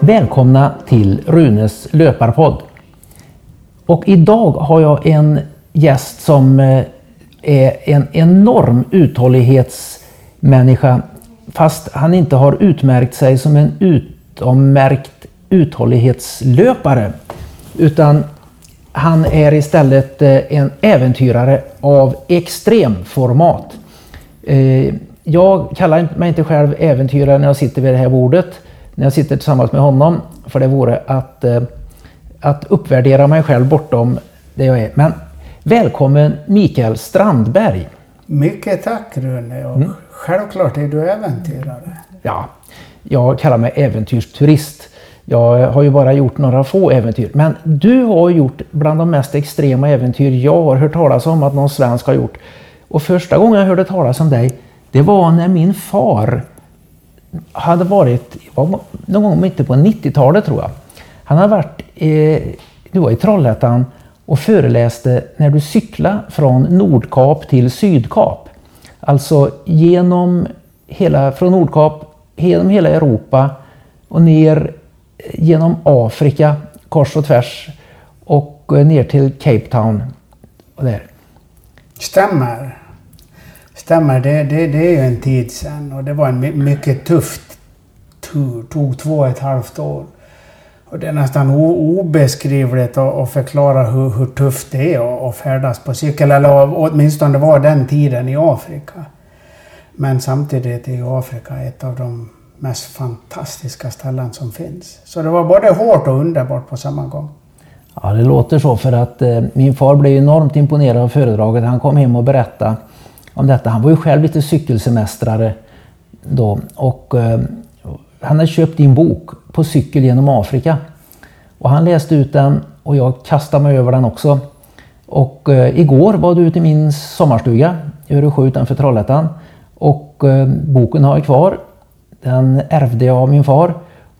Välkomna till Runes löparpodd. Och idag har jag en gäst som eh, är en enorm uthållighetsmänniska fast han inte har utmärkt sig som en utommärkt uthållighetslöpare. Utan han är istället eh, en äventyrare av extremformat. Eh, jag kallar mig inte själv äventyrare när jag sitter vid det här bordet, när jag sitter tillsammans med honom, för det vore att, eh, att uppvärdera mig själv bortom det jag är. Men välkommen Mikael Strandberg! Mycket tack Rune och mm. självklart är du äventyrare. Ja, jag kallar mig äventyrsturist. Jag har ju bara gjort några få äventyr. Men du har gjort bland de mest extrema äventyr jag har hört talas om att någon svensk har gjort. Och första gången jag hörde talas om dig, det var när min far hade varit, var någon gång mitt på 90-talet tror jag. Han hade varit eh, det var i Trollhättan och föreläste när du cyklade från Nordkap till Sydkap. Alltså genom hela, från Nordkap, genom hela Europa och ner eh, genom Afrika kors och tvärs och eh, ner till Cape Town. Och där. Stämmer. Stämmer. Det, det, det är ju en tid sedan och det var en mycket tuff tur. Tog två och ett halvt år. Och det är nästan obeskrivligt att, förklara hur, hur tufft det är att färdas på cykel. Eller åtminstone var den tiden i Afrika. Men samtidigt är ju Afrika ett av de mest fantastiska ställen som finns. Så det var både hårt och underbart på samma gång. Ja, det låter så för att eh, min far blev enormt imponerad av föredraget. Han kom hem och berättade om detta. Han var ju själv lite cykelsemestrare då och eh, han hade köpt din bok På cykel genom Afrika. Och han läste ut den och jag kastade mig över den också. Och eh, igår var du ute i min sommarstuga i Öresjö utanför Trollhättan. Och eh, boken har jag kvar den ärvde jag av min far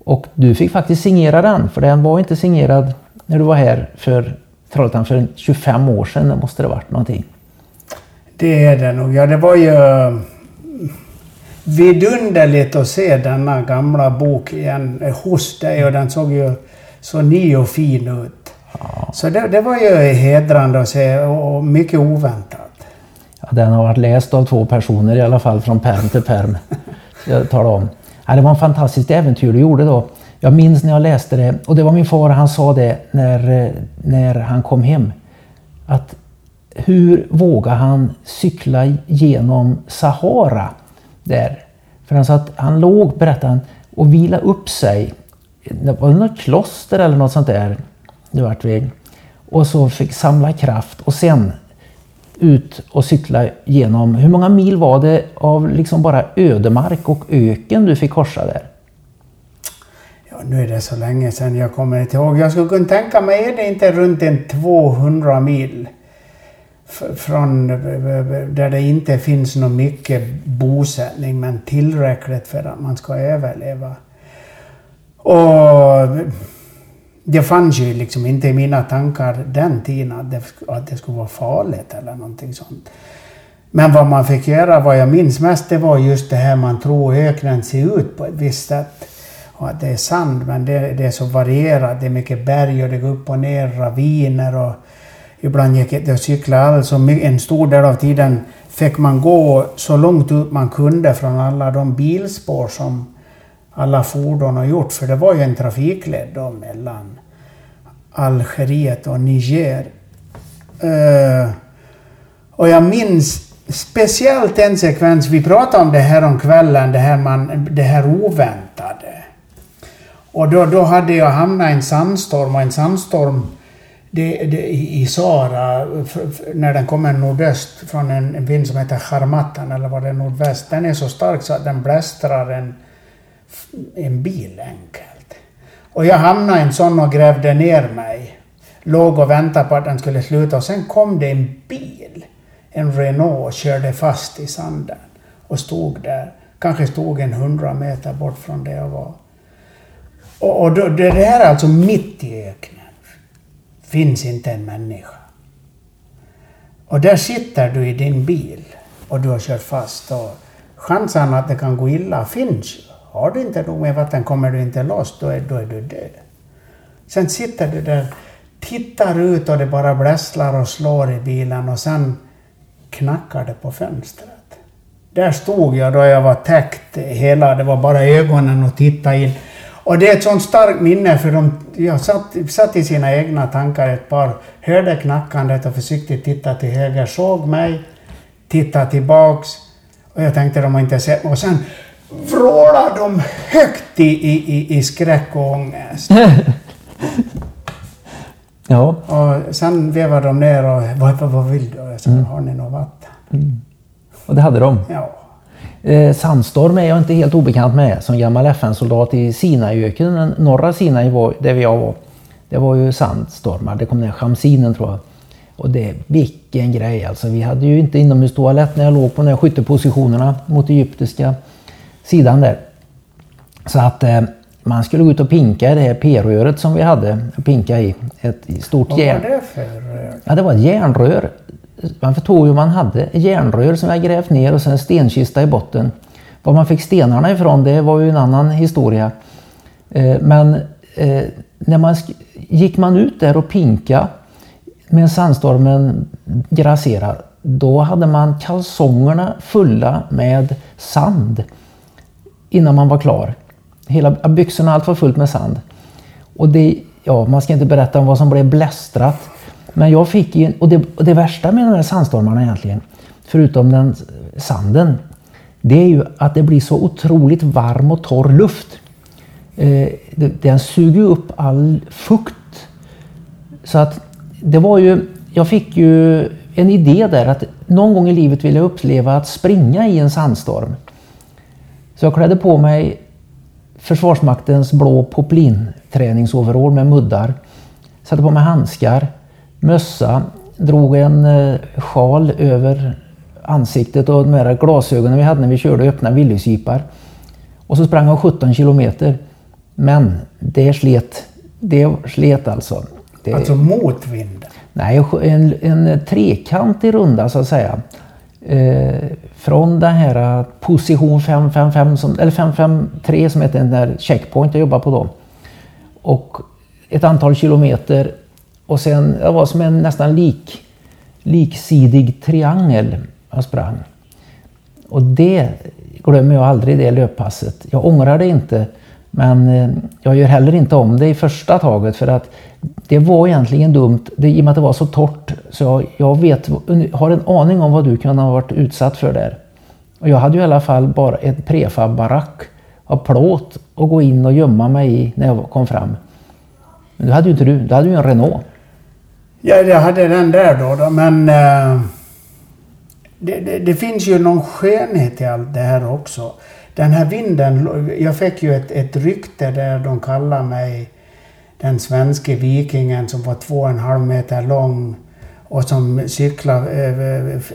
och du fick faktiskt signera den för den var inte signerad när du var här för Trollhättan för 25 år sedan. Det måste det varit någonting. Det är det nog. Ja, det var ju vidunderligt att se denna gamla bok igen hos dig och den såg ju så ny och fin ut. Ja. Så det, det, var ju hedrande att se och mycket oväntat. Ja, den har varit läst av två personer i alla fall från perm till perm. jag talade om. Ja, det var en fantastiskt äventyr du gjorde då. Jag minns när jag läste det och det var min far, han sa det när, när han kom hem. Att hur vågar han cykla genom Sahara där? För han sa att han låg, berättade han, och vila upp sig. Det var något kloster eller något sånt där. Det vart vi. Och så fick samla kraft och sen ut och cykla genom, hur många mil var det av liksom bara ödemark och öken du fick korsa där? Ja, nu är det så länge sedan jag kommer inte ihåg. Jag skulle kunna tänka mig, är det inte runt en 200 mil? Från där det inte finns någon mycket bosättning men tillräckligt för att man ska överleva. Och det fanns ju liksom inte i mina tankar den tiden att det, att det skulle vara farligt eller någonting sånt. Men vad man fick göra, vad jag minns mest, det var just det här man tror öknen ser ut på ett visst sätt. Och att det är sand, men det, det är så varierat. Det är mycket berg och det går upp och ner, raviner och ibland gick det att cykla alls. En stor del av tiden fick man gå så långt ut man kunde från alla de bilspår som alla fordon har gjort. För det var ju en trafikled då mellan Algeriet och Niger. Uh, och jag minns speciellt en sekvens, vi pratade om det här om kvällen, det här, man, det här oväntade. Och då, då hade jag hamnat i en sandstorm och en sandstorm det, det, i Sahara, när den kommer nordöst från en, en vind som heter Charmatan, eller var det nordväst, den är så stark så att den blästrar en, en bil enkelt. Och jag hamnade i en sån och grävde ner mig. Låg och väntade på att den skulle sluta och sen kom det en bil, en Renault, och körde fast i sanden och stod där. Kanske stod en hundra meter bort från där jag var. Och, och då, det här är alltså mitt i öknen. Finns inte en människa. Och där sitter du i din bil och du har kört fast och chansen att det kan gå illa finns ju. Har du inte nog med vatten kommer du inte loss, då är, då är du död. Sen sitter du där, tittar ut och det bara blästlar och slår i bilen och sen knackar det på fönstret. Där stod jag då jag var täckt hela, det var bara ögonen och titta in. Och det är ett sånt starkt minne för de, jag satt, satt i sina egna tankar ett par, hörde knackandet och försiktigt tittade till höger, såg mig, tittade tillbaks och jag tänkte de har inte sett Och sen vrålade de högt i, i, i skräck och ångest. ja. Och sen vevade de ner och vad, vad vill du? Och jag sa, mm. har ni något vatten? Mm. Och det hade de? Ja. Eh, sandstorm är jag inte helt obekant med. Som gammal FN-soldat i Sinaiöknen, norra Sinai var, där jag var. Det var ju sandstormar. Det kom ner Shamsinen tror jag. Och det, vilken grej alltså. Vi hade ju inte inomhustoalett när jag låg på de här skyttepositionerna mot egyptiska sidan där. Så att eh, man skulle gå ut och pinka i det här p-röret som vi hade. Pinka i. Ett stort järn. Vad var det för rör? Ja, det var ett järnrör man förstod ju man hade järnrör som jag grävt ner och sen en stenkista i botten. Var man fick stenarna ifrån det var ju en annan historia. Eh, men eh, när man gick man ut där och pinka med sandstormen grasserar, då hade man kalsongerna fulla med sand innan man var klar. Hela byxorna allt var fullt med sand. Och det, ja, man ska inte berätta om vad som blev blästrat. Men jag fick ju, och det, och det värsta med de här sandstormarna egentligen, förutom den sanden, det är ju att det blir så otroligt varm och torr luft. Eh, den suger upp all fukt. Så att det var ju, jag fick ju en idé där att någon gång i livet vill jag uppleva att springa i en sandstorm. Så jag klädde på mig Försvarsmaktens blå poplin träningsoverall med muddar. Satte på mig handskar mössa, drog en eh, sjal över ansiktet och de här glasögonen vi hade när vi körde öppna villisjeepar. Och så sprang jag 17 kilometer. Men det slet. Det slet alltså. Det, alltså mot vinden? Nej, en, en trekantig runda så att säga. Eh, från den här position 555, som, eller 553 som heter den där checkpoint jag jobbar på då. Och ett antal kilometer och sen, det var som en nästan lik, liksidig triangel jag sprang. Och det glömmer jag aldrig, det löppasset. Jag ångrar det inte, men eh, jag gör heller inte om det i första taget för att det var egentligen dumt det, i och med att det var så torrt. Så jag, jag vet, har en aning om vad du kan ha varit utsatt för där. Och jag hade ju i alla fall bara en prefab-barack av plåt att gå in och gömma mig i när jag kom fram. Men det hade ju inte du, du hade ju en Renault. Ja, jag hade den där då, då men Eh, det, det, det, finns ju någon skönhet i allt det här också. Den här vinden, jag fick ju ett, ett rykte där de kallade mig den svenske vikingen som var två och en halv meter lång och som cyklade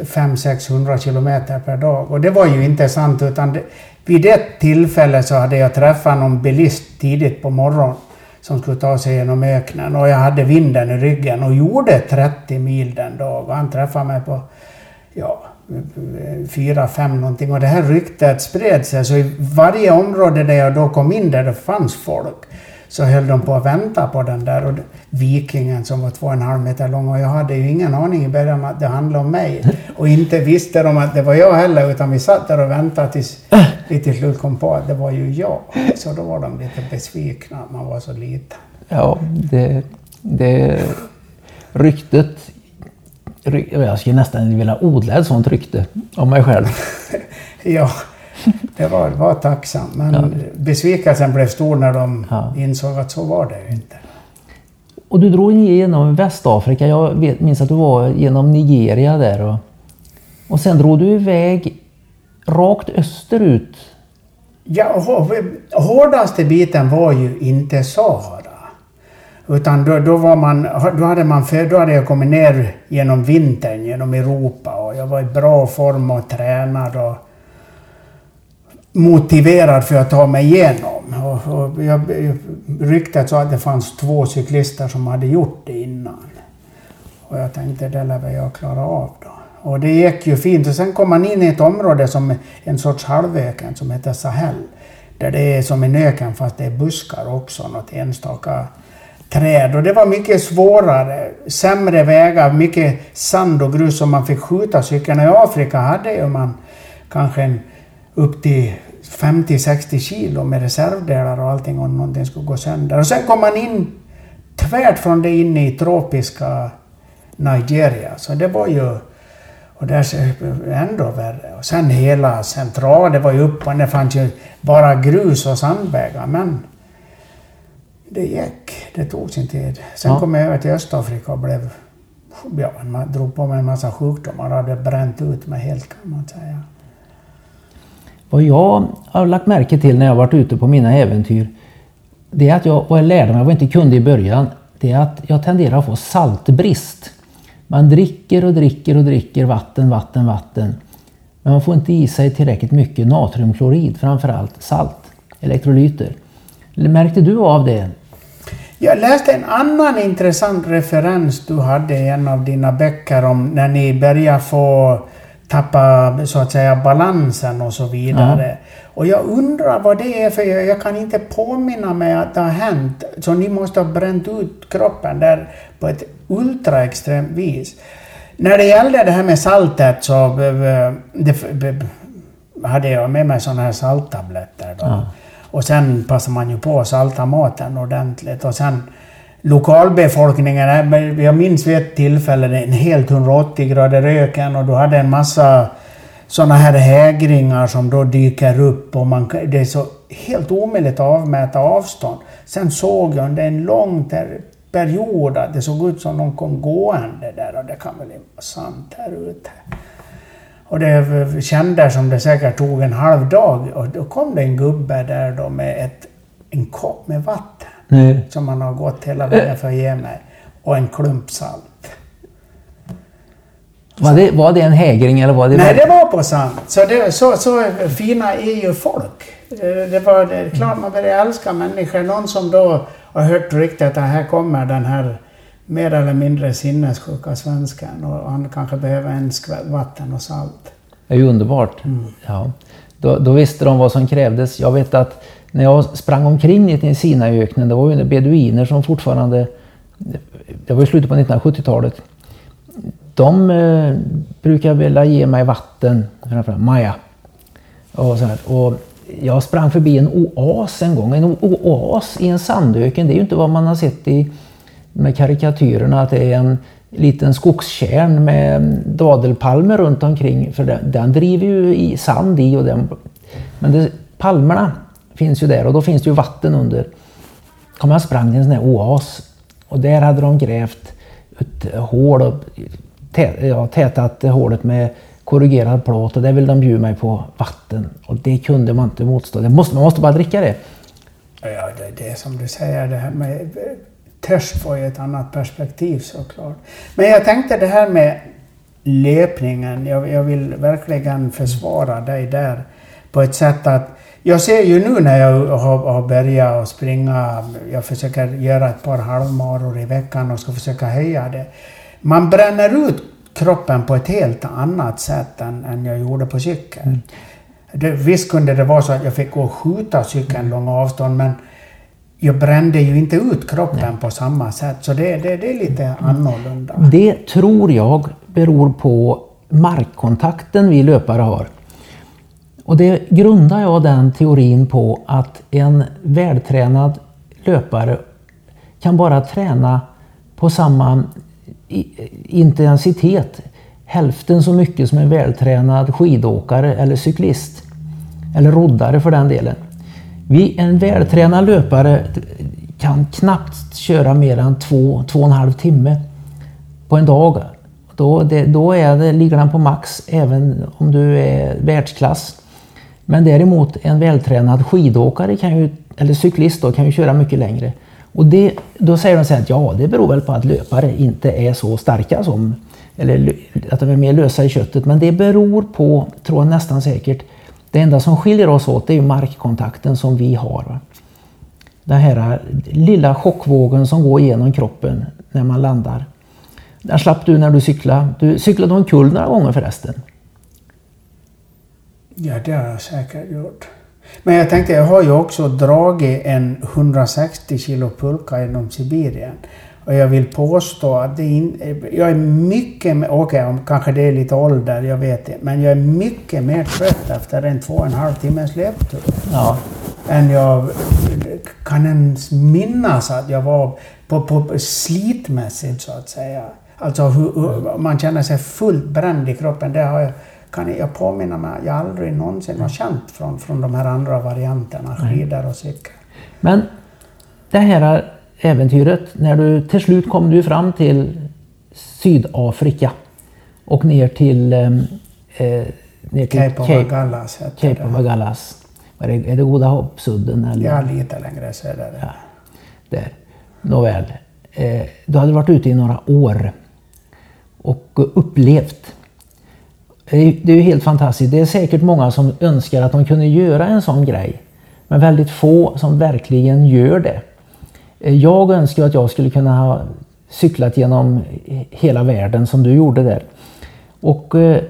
500-600 kilometer per dag. Och det var ju inte sant utan det, vid ett tillfälle så hade jag träffat någon bilist tidigt på morgonen som skulle ta sig genom öknen. Och jag hade vinden i ryggen och gjorde 30 mil den dagen. Och han träffade mig på ja, fyra, fem någonting. Och det här ryktet spred sig. Så i varje område där jag då kom in där det fanns folk så höll de på att vänta på den där och vikingen som var två och en halv meter lång. Och jag hade ju ingen aning i början att det handlade om mig. Och inte visste de att det var jag heller, utan vi satt där och väntade tills vi till slut kom på att det var ju jag. Så då var de lite besvikna att man var så liten. Ja, det, det ryktet jag skulle nästan vilja odla ett sånt rykte om mig själv. ja, det var, var tacksamt. Men ja. besvikelsen blev stor när de ja. insåg att så var det inte. Och du drog genom Västafrika. Jag vet, minns att du var genom Nigeria där. Och, och sen drog du iväg rakt österut. Ja, hårdaste biten var ju inte Sahara. Utan då, då, var man, då, hade man för, då hade jag kommit ner genom vintern, genom Europa och jag var i bra form och tränad. Och, motiverad för att ta mig igenom. Och, och jag, ryktet sa att det fanns två cyklister som hade gjort det innan. Och jag tänkte, det lär väl jag klara av då. Och det gick ju fint. Och sen kom man in i ett område som en sorts halvöken som heter Sahel. Där det är som en öken fast det är buskar också, något enstaka träd. Och det var mycket svårare, sämre vägar, mycket sand och grus som man fick skjuta cykeln. I Afrika hade ju man kanske en, upp till 50-60 kilo med reservdelar och allting om någonting skulle gå sönder. Och sen kom man in tvärt från det in i tropiska Nigeria. Så det var ju... Och där ändå värre. Och sen hela central, det var ju upp och det fanns ju bara grus och sandvägar. Men det gick. Det tog sin tid. Sen ja. kom jag över till Östafrika och blev... Ja, man drog på mig en massa sjukdomar och hade bränt ut mig helt kan man säga. Vad jag har lagt märke till när jag varit ute på mina äventyr, det är att jag, och jag lärde mig vad jag inte kunde i början, det är att jag tenderar att få saltbrist. Man dricker och dricker och dricker vatten, vatten, vatten. Men man får inte i sig tillräckligt mycket natriumklorid, framförallt salt, elektrolyter. Märkte du av det? Jag läste en annan intressant referens du hade i en av dina böcker om när ni börjar få tappa så att säga balansen och så vidare. Ja. Och jag undrar vad det är för jag, jag kan inte påminna mig att det har hänt. Så ni måste ha bränt ut kroppen där på ett ultraextremt vis. När det gällde det här med saltet så det, hade jag med mig sådana här salttabletter. Då. Ja. Och sen passar man ju på att salta maten ordentligt. Och sen lokalbefolkningen, jag minns vid ett tillfälle en helt 180 grader öken och du hade en massa sådana här hägringar som då dyker upp och man, det är så helt omöjligt att avmäta avstånd. Sen såg jag under en lång period att det såg ut som någon kom gående där och det kan väl inte vara sant här ute. Och det kändes som det säkert tog en halv dag och då kom det en gubbe där då med ett, en kopp med vatten. Nej. Som han har gått hela vägen för att ge mig. Och en klump salt. Var det, var det en hägring eller var det... Nej, det var på sant. Så, det, så, så fina är ju folk. Det var det, klart man börjar älska människor. Någon som då har hört ryktet att här kommer den här mer eller mindre sinnessjuka svensken och han kanske behöver en skvätt vatten och salt. Det är ju underbart. Mm. Ja. Då, då, visste de vad som krävdes. Jag vet att när jag sprang omkring i Sinaiöknen, det var ju beduiner som fortfarande... Det var i slutet på 1970-talet. De eh, brukar vilja ge mig vatten, framförallt Maja. Och, så här. och jag sprang förbi en oas en gång. En oas i en sandöken, det är ju inte vad man har sett i med karikatyrerna att det är en liten skogskärn med dadelpalmer runt omkring. För den, den driver ju i sand i och den, men det, palmerna finns ju där och då finns det ju vatten under. Kom jag sprang till en sån här oas och där hade de grävt ett hål och tät, ja, tätat hålet med korrugerad plåt och där ville de bjuda mig på vatten. Och det kunde man inte motstå. Det måste, man måste bara dricka det. Ja, det är det som du säger, det här med törst får ju ett annat perspektiv såklart. Men jag tänkte det här med löpningen, jag, jag vill verkligen försvara dig där på ett sätt att jag ser ju nu när jag har, har börjat springa, jag försöker göra ett par halvmaror i veckan och ska försöka höja det. Man bränner ut kroppen på ett helt annat sätt än, än jag gjorde på cykeln. Mm. Det, visst kunde det vara så att jag fick gå och skjuta cykeln långa avstånd men jag brände ju inte ut kroppen Nej. på samma sätt. Så det, det, det är lite annorlunda. Det tror jag beror på markkontakten vi löpare har. Och det grundar jag den teorin på att en vältränad löpare kan bara träna på samma intensitet, hälften så mycket som en vältränad skidåkare eller cyklist. Eller roddare för den delen. Vi, en vältränad löpare kan knappt köra mer än två, två och en halv timme på en dag. Då, det, då är det, ligger den på max även om du är världsklass. Men däremot en vältränad skidåkare kan ju, eller cyklist då, kan ju köra mycket längre. Och det, då säger de så här att ja, det beror väl på att löpare inte är så starka som, eller att de är mer lösa i köttet. Men det beror på, tror jag nästan säkert, det enda som skiljer oss åt är ju markkontakten som vi har. Den här lilla chockvågen som går genom kroppen när man landar. Den slapp du när du cyklade. Du cyklade omkull några gånger förresten. Ja, det har jag säkert gjort. Men jag tänkte, jag har ju också dragit en 160 kilo pulka genom Sibirien. Och jag vill påstå att det in, jag är mycket, okej okay, kanske det är lite ålder, jag vet inte, men jag är mycket mer trött efter en två och en halv timmes löptur. Ja. Än jag kan ens minnas att jag var på, på slitmässigt så att säga. Alltså hur, hur, man känner sig fullt bränd i kroppen. Det har jag, kan jag påminna mig jag aldrig någonsin har känt från, från de här andra varianterna, skidor och cykel. Men det här äventyret, när du till slut kom du fram till Sydafrika och ner till, eh, eh ner till Cape, Cape of Agallas. Cape of Agallas. Är det, är det Goda Hoppsudden? Eller? Ja, lite längre söderut. Ja, där. Nåväl. Eh, du hade varit ute i några år och upplevt. Det är ju helt fantastiskt. Det är säkert många som önskar att de kunde göra en sån grej. Men väldigt få som verkligen gör det. Eh, jag önskar att jag skulle kunna ha cyklat genom hela världen som du gjorde där. Och eh,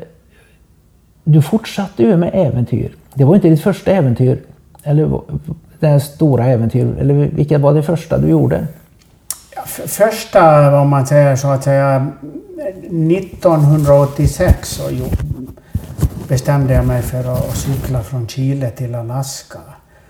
du fortsatte ju med äventyr. Det var inte ditt första äventyr. Eller det här stora äventyr. Eller vilket var det första du gjorde? Första, om man säger så att säga, 1986 så bestämde jag mig för att cykla från Chile till Alaska.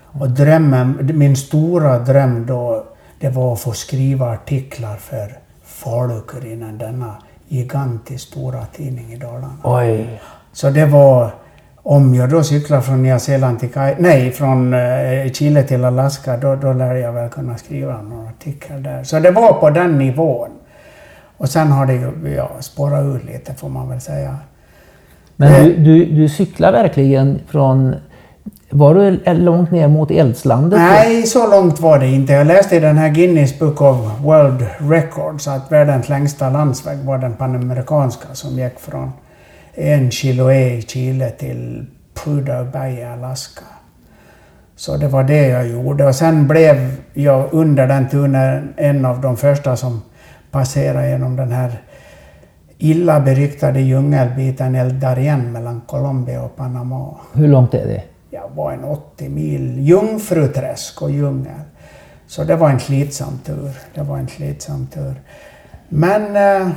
Och drömmen, min stora dröm då det var att få skriva artiklar för Falu-Kuriren, denna gigantiskt stora tidning i Dalarna. Oj. Så det var, om jag då cyklar från Nya Zeeland till nej, från eh, Chile till Alaska, då, då lär jag väl kunna skriva någon artikel där. Så det var på den nivån. Och sen har det ju ja, spårat ut lite får man väl säga. Men du, eh. du, du cyklar verkligen från var du långt ner mot eldslandet? Nej, så långt var det inte. Jag läste i den här Guinness Book of World Records att världens längsta landsväg var den panamerikanska som gick från en Chiloé i Chile till Prudhoe Bay i Alaska. Så det var det jag gjorde. Och sen blev jag under den turen en av de första som passerade genom den här illa beryktade djungelbiten El Darien mellan Colombia och Panama. Hur långt är det? ja, var en 80 mil jungfruträsk och djungel. Så det var en slitsam tur. Det var en slitsam tur. Men... Eh,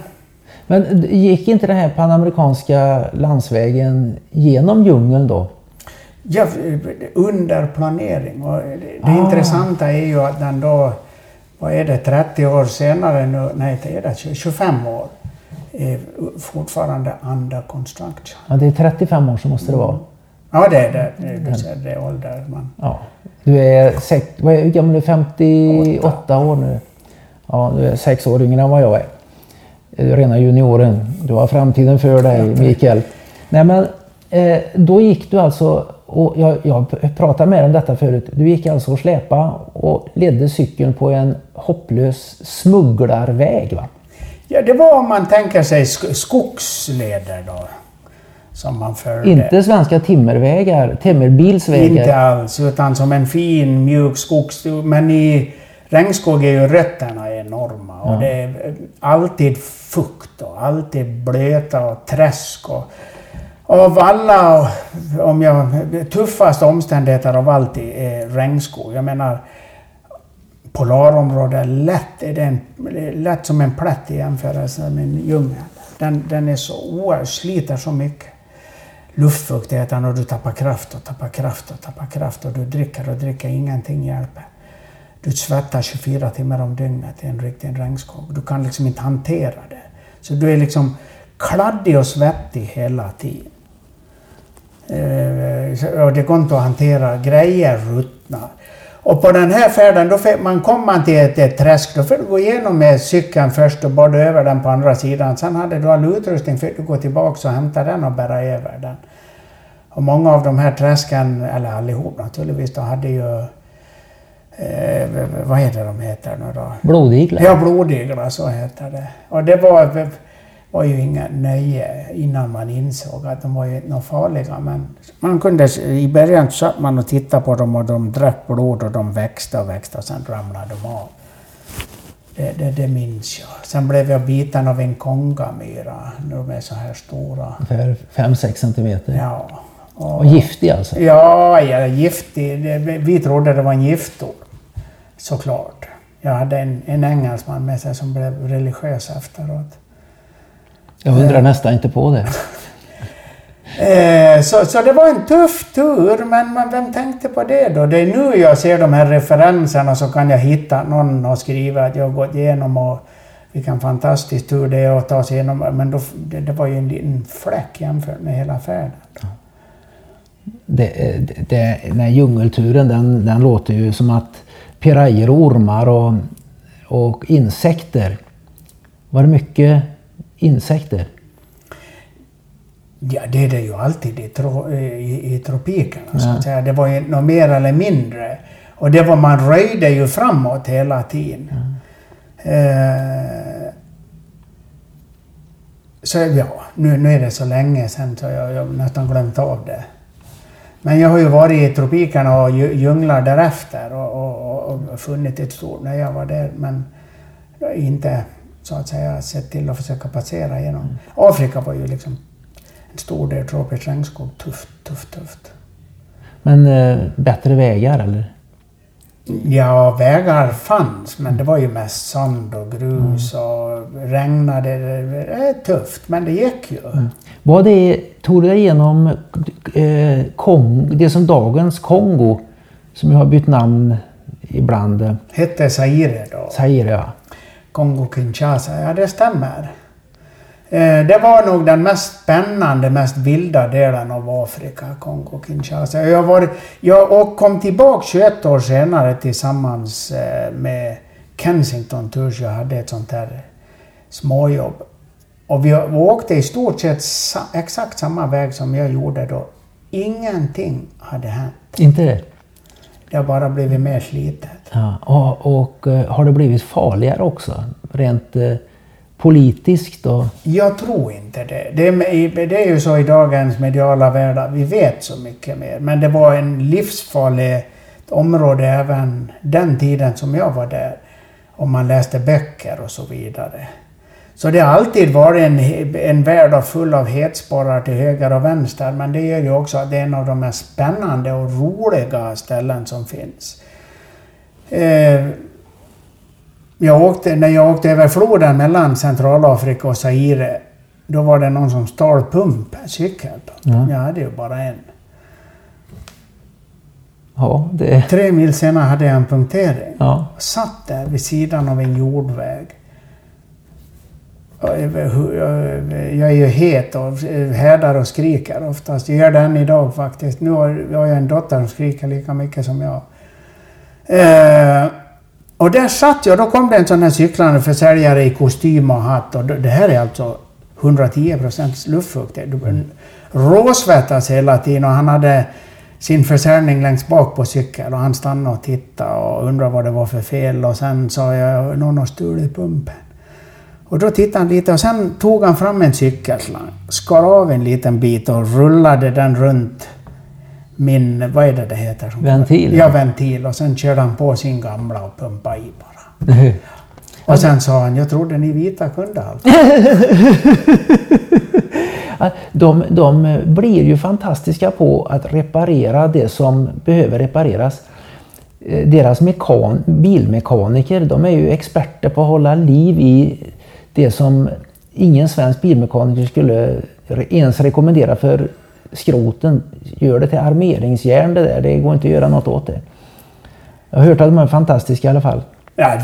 Men gick inte den här panamerikanska landsvägen genom djungeln då? Ja, under planering. Och det det ah. intressanta är ju att den då, vad är det, 30 år senare nu, nej det är det 25 år, är fortfarande under construction. Ja, det är 35 år så måste det vara. Ja, det är det. Det är ålder man... Ja. Du är, sex, vad är, hur gammal är du? 58 år nu. Ja, du är sex år yngre än vad jag är. Du är rena junioren. Du har framtiden för dig, Mikael. Nej, men eh, då gick du alltså, och jag, jag pratade med dig om detta förut, du gick alltså och släpa och ledde cykeln på en hopplös smugglarväg va? Ja, det var om man tänker sig skogsleder då som man följde. Inte svenska timmervägar, timmerbilsvägar? Inte alls, utan som en fin mjuk skogs... Men i regnskog är ju rötterna enorma ja. och det är alltid fukt och alltid blöta och träsk. Och, av alla, om jag, tuffaste omständigheter av allt är regnskog. Jag menar, Polarområde lätt, är det lätt som en plätt i jämförelse med en djungel. Den, den är så oerhört, sliter så mycket luftfuktigheten och du tappar kraft och tappar kraft och tappar kraft och du dricker och dricker, ingenting hjälper. Du svettas 24 timmar om dygnet i en riktig regnskog. Du kan liksom inte hantera det. Så du är liksom kladdig och svettig hela tiden. Eh, och det går inte att hantera. Grejer ruttnar. Och på den här färden, då man kommer man till ett, ett träsk, då får du gå igenom med cykeln först och borra över den på andra sidan. Sen hade du all utrustning för att gå tillbaka och hämta den och bära över den. Och många av de här träsken, eller allihop naturligtvis, de hade ju Eh, vad heter de heter nu då? Blodiglar? Ja, blodiglar, så heter det. Och det var var ju inga nöje innan man insåg att de var ju inte farliga. Men man kunde, I början satt man och tittade på dem och de drack blod och de växte och växte och sen ramlade de av. Det, det, det minns jag. Sen blev jag biten av en kongamyra. De är så här stora. Ungefär 5-6 centimeter. Ja. Och giftig alltså? Ja, ja giftig. Vi trodde det var en giftorm. Såklart. Jag hade en, en engelsman med sig som blev religiös efteråt. Jag undrar nästan inte på det. Eh, så, så det var en tuff tur, men, men vem tänkte på det då? Det är nu jag ser de här referenserna så kan jag hitta någon och skriva att jag har gått igenom och vilken fantastisk tur det är att ta sig igenom. Men då, det, det var ju en liten fläck jämfört med hela färden. Det, det, det, den här djungelturen den, den låter ju som att pirajer och ormar och, och insekter. Var det mycket insekter? Ja, det är det ju alltid i, tro, i, i tropikerna. Ja. Så att säga. Det var ju något mer eller mindre. Och det var man röjde ju framåt hela tiden. Ja. Eh, så ja, nu, nu är det så länge sedan så jag, jag nästan glömt av det. Men jag har ju varit i tropikerna och djunglar därefter och, och, och funnit ett stort när jag var där. Men inte så att säga sett till att försöka passera igenom. Mm. Afrika var ju liksom en stor del tropisk regnskog. Tufft, tufft, tufft. Men eh, bättre vägar eller? Ja, vägar fanns men det var ju mest sand och grus mm. och regnade. Det är tufft men det gick ju. Mm. Var det, tog du dig igenom eh, Kongo, det som dagens Kongo som ju har bytt namn ibland? Hette Zaire då. Zaire ja. Kongo-Kinshasa, ja det stämmer. Eh, det var nog den mest spännande, mest vilda delen av Afrika, Kongo-Kinshasa. Jag, var, jag kom tillbaka 21 år senare tillsammans eh, med Kensington Tours. Jag hade ett sånt här småjobb. Och vi åkte i stort sett exakt samma väg som jag gjorde då. Ingenting hade hänt. Inte det? Det har bara blivit mer slitet. Ja, och, och eh, har det blivit farligare också? Rent eh, politiskt? Och... Jag tror inte det. det. Det är ju så i dagens mediala värld att vi vet så mycket mer. Men det var en livsfarlig område även den tiden som jag var där. Om man läste böcker och så vidare. Så det har alltid varit en, en värld full av hetsporrar till höger och vänster. Men det gör ju också att det är en av de mest spännande och roliga ställen som finns. Eh, jag åkte, när jag åkte över floden mellan Centralafrika och Zaire, då var det någon som stal pump, cykel. Ja. Jag hade ju bara en. Ja, det... Tre mil senare hade jag en punktering. Ja. Satt där vid sidan av en jordväg. Jag är ju het och härdar och skriker oftast. Jag gör det än idag faktiskt. Nu har jag en dotter som skriker lika mycket som jag. Eh, och där satt jag, då kom det en sån här cyklande försäljare i kostym och hatt. Och det här är alltså 110 procents Mm. Råsvettas hela tiden och han hade sin försäljning längst bak på cykel och han stannade och tittade och undrade vad det var för fel och sen sa jag någon har stulit pumpen. Och då tittade han lite och sen tog han fram en cykelslang, skar av en liten bit och rullade den runt min, vad är det det heter? Ventil? Ja, ventil. Och sen körde han på sin gamla och pumpade i bara. och sen sa han, jag trodde ni vita kunde allt. de, de blir ju fantastiska på att reparera det som behöver repareras. Eh, deras mekan, bilmekaniker, de är ju experter på att hålla liv i det som ingen svensk bilmekaniker skulle ens rekommendera för skroten. Gör det till armeringsjärn det där. Det går inte att göra något åt det. Jag har hört att de är fantastiska i alla fall. Ja,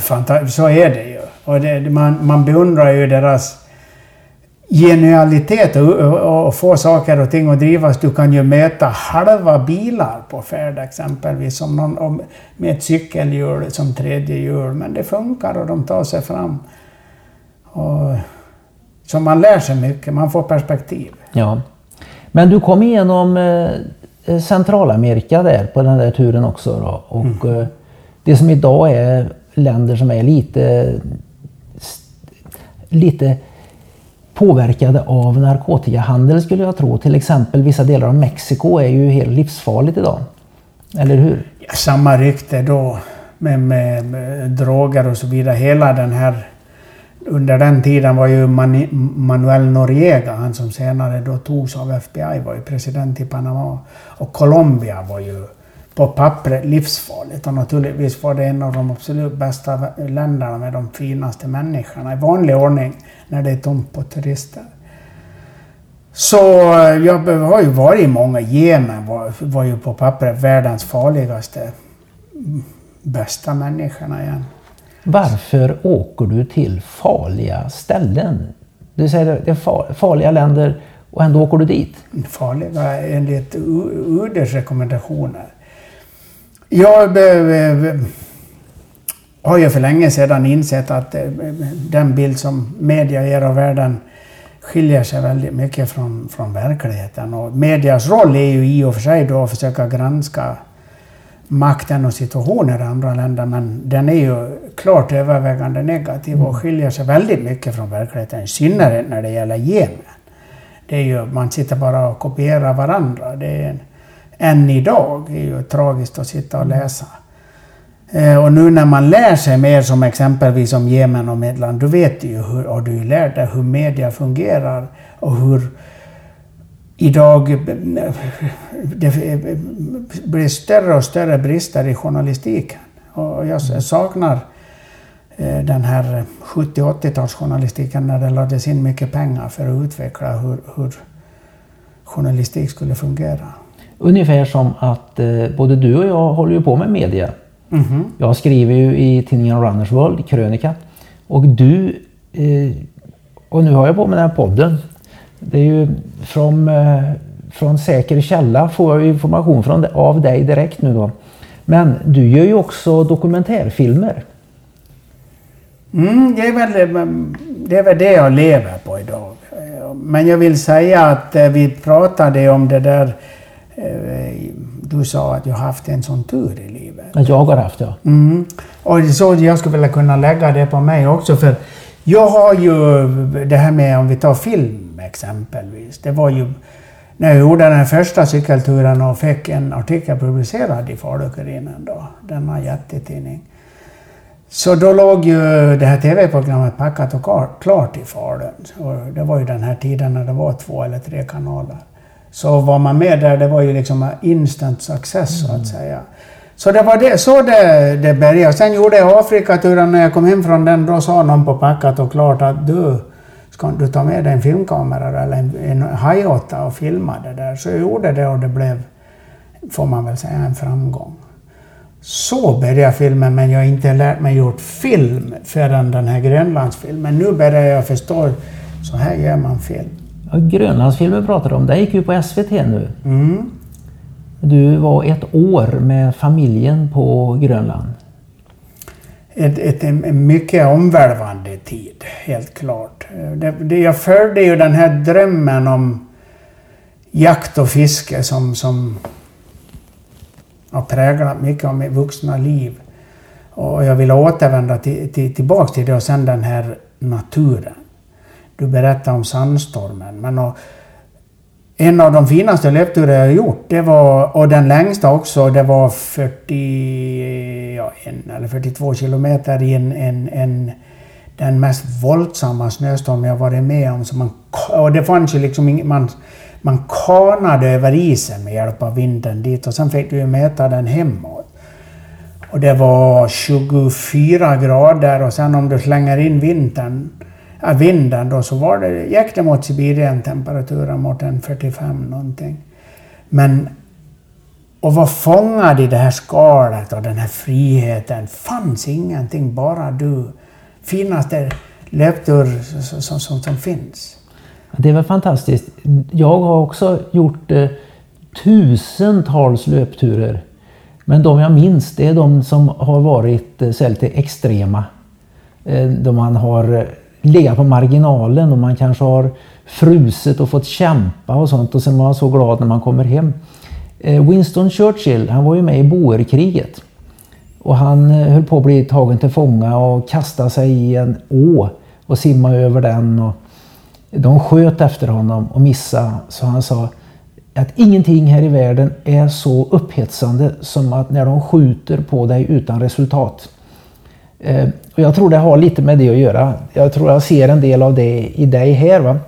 så är det ju. Och det, man, man beundrar ju deras genialitet och, och, och, få saker och ting att drivas. Du kan ju möta halva bilar på färd exempelvis som någon, med ett cykelhjul som tredje hjul. Men det funkar och de tar sig fram. Och, så man lär sig mycket, man får perspektiv. Ja. Men du kom igenom eh, Centralamerika där på den där turen också då. Och mm. eh, det som idag är länder som är lite, lite påverkade av narkotikahandel skulle jag tro. Till exempel vissa delar av Mexiko är ju helt livsfarligt idag. Eller hur? Ja, samma rykte då med, med, med droger och så vidare. Hela den här under den tiden var ju Manuel Noriega, han som senare då togs av FBI, var ju president i Panama. Och Colombia var ju på pappret livsfarligt. Och naturligtvis var det en av de absolut bästa länderna med de finaste människorna i vanlig ordning när det är tomt på turister. Så jag har ju varit i många. Jemen var, var ju på pappret världens farligaste, bästa människorna igen. Varför åker du till farliga ställen? Du säger att det är farliga länder och ändå åker du dit? Farliga enligt UDs rekommendationer. Jag har ju för länge sedan insett att eh, den bild som media ger av världen skiljer sig väldigt mycket från, från verkligheten. Och medias roll är ju i och för sig då att försöka granska makten och situationer i andra länder, men den är ju klart övervägande negativ och skiljer sig väldigt mycket från verkligheten, i synnerhet när det gäller Jemen. Det är ju, man sitter bara och kopierar varandra. Det är en, än idag är ju tragiskt att sitta och läsa. Eh, och nu när man lär sig mer som exempelvis om Jemen och Medland, då vet du ju hur, och du lärt dig hur media fungerar och hur idag det blir större och större brister i journalistiken. Och jag mm. saknar eh, den här 70 80-talsjournalistiken när det lades in mycket pengar för att utveckla hur, hur journalistik skulle fungera. Ungefär som att eh, både du och jag håller ju på med media. Mm -hmm. Jag skriver ju i tidningen Runners World, krönika. Och du, eh, och nu har jag på med den här podden. Det är ju från, eh, från säker källa får jag information från, av dig direkt nu då. Men du gör ju också dokumentärfilmer. Mm, det, är väl, det är väl det jag lever på idag. Men jag vill säga att eh, vi pratade om det där eh, du sa att jag haft en sån tur i livet. Att jag har haft, ja. Mm. Och så jag skulle vilja kunna lägga det på mig också. För jag har ju det här med om vi tar film exempelvis. Det var ju när jag gjorde den första cykelturen och fick en artikel publicerad i Falu-Kuriren då, denna jättetidning. Så då låg ju det här TV-programmet packat och klart i Falun. Och det var ju den här tiden när det var två eller tre kanaler. Så var man med där, det var ju liksom instant success så att mm. säga. Så det var det, så det, det började. Sen gjorde jag Afrikaturen när jag kom hem från den. Då sa någon på packat och klart att du, ska du ta med dig en filmkamera eller en, en Hi-8 och filma det där? Så jag gjorde det och det blev, får man väl säga, en framgång. Så började filmen, men jag har inte lärt mig gjort film förrän den här Grönlandsfilmen. Nu börjar jag förstå, så här gör man film. Ja, Grönlandsfilmen pratar du om, det gick ju på SVT nu. Mm. Du var ett år med familjen på Grönland. Ett, ett, en mycket omvälvande tid, helt klart. Det, det, jag följde ju den här drömmen om jakt och fiske som, som har präglat mycket av mitt vuxna liv. Och jag vill återvända till, till, tillbaks till det och sen den här naturen. Du berättade om sandstormen. Men och, en av de finaste löpturer jag gjort, det var, och den längsta också, det var 40, ja, en eller 42 kilometer i en, en, en den mest våldsamma snöstorm jag varit med om. Så man, och det fanns ju liksom ing, man, man kanade över isen med hjälp av vinden dit och sen fick du ju mäta den hemåt. Och det var 24 grader och sen om du slänger in vintern äh, vinden då så var det, gick det mot Sibirien-temperaturen mot en 45 någonting. Men och var fångad i det här skalet och den här friheten fanns ingenting, bara du. Finaste löptur som, som, som, som finns. Det är väl fantastiskt. Jag har också gjort eh, tusentals löpturer. Men de jag minns det är de som har varit eh, lite extrema. Eh, då man har eh, legat på marginalen och man kanske har frusit och fått kämpa och sånt och sen var man så glad när man kommer hem. Eh, Winston Churchill, han var ju med i boerkriget. Och han eh, höll på att bli tagen till fånga och kastade sig i en å och simma över den. Och de sköt efter honom och missade. Så han sa att ingenting här i världen är så upphetsande som att när de skjuter på dig utan resultat. Eh, och jag tror det har lite med det att göra. Jag tror jag ser en del av det i dig här va?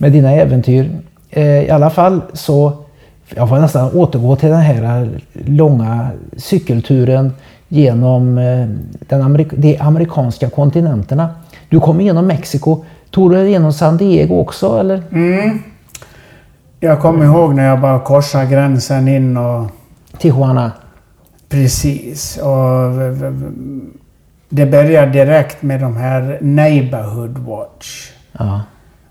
med dina äventyr. Eh, I alla fall så, jag får nästan återgå till den här eh, långa cykelturen genom eh, den amerik de amerikanska kontinenterna. Du kom igenom Mexiko. Tog du igenom San Diego också eller? Mm. Jag kommer ihåg när jag bara korsade gränsen in och... Tijuana? Precis. Och det började direkt med de här Neighborhood Watch. Ja.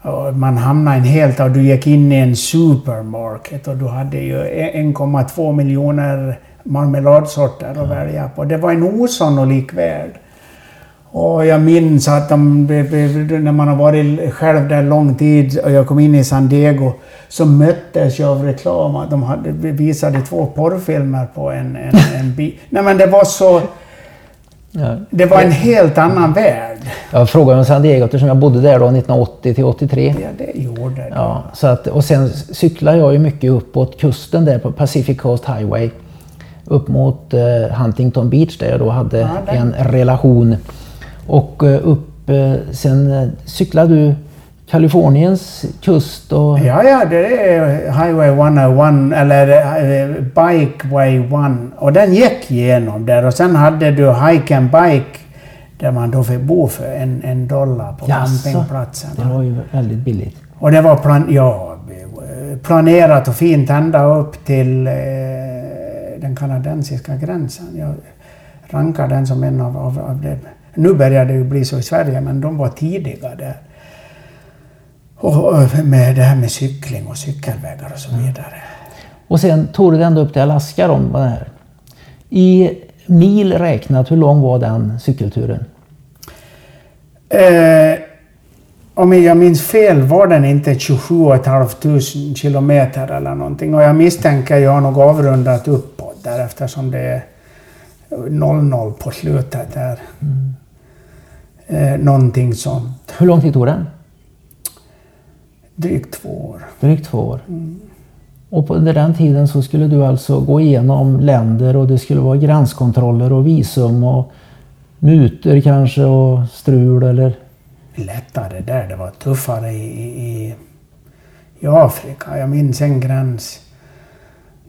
Och man hamnade i en helt... Och du gick in i en supermarket och du hade ju 1,2 miljoner marmeladsorter att ja. välja på. Det var en osannolik värld. Och jag minns att de, när man har varit själv där lång tid och jag kom in i San Diego så möttes jag av reklam. De hade, visade två porrfilmer på en, en, en bil. Nej men det var så... Ja. Det var en helt annan värld. Jag frågade om San Diego eftersom jag bodde där då 1980 till 83. Ja, det gjorde det. Ja, så att, och sen cyklade jag ju mycket uppåt kusten där på Pacific Coast Highway. Upp mot uh, Huntington Beach där jag då hade ja, en relation. Och uh, upp, uh, sen cyklade du Kaliforniens kust och... Ja, ja, det är Highway 101 eller Bikeway 1 och den gick igenom där och sen hade du Hike and Bike där man då fick bo för en, en dollar på campingplatsen. Det var ju väldigt billigt. Och det var plan, ja, planerat och fint ända upp till eh, den kanadensiska gränsen. Jag rankar den som en av, av, av det. Nu börjar det ju bli så i Sverige, men de var tidiga där. Och med det här med cykling och cykelvägar och så vidare. Och sen tog du den ända upp till Alaska då, I mil räknat, hur lång var den cykelturen? Eh, om jag minns fel var den inte 27 500 kilometer eller någonting. Och jag misstänker jag har nog avrundat uppåt där eftersom det är 00 på slutet där. Mm. Eh, någonting sånt. Hur lång tid tog den? Drygt två år. Drygt två år. Mm. Och på den tiden så skulle du alltså gå igenom länder och det skulle vara gränskontroller och visum och mutor kanske och strul eller? Lättare där. Det var tuffare i, i, i Afrika. Jag minns en gräns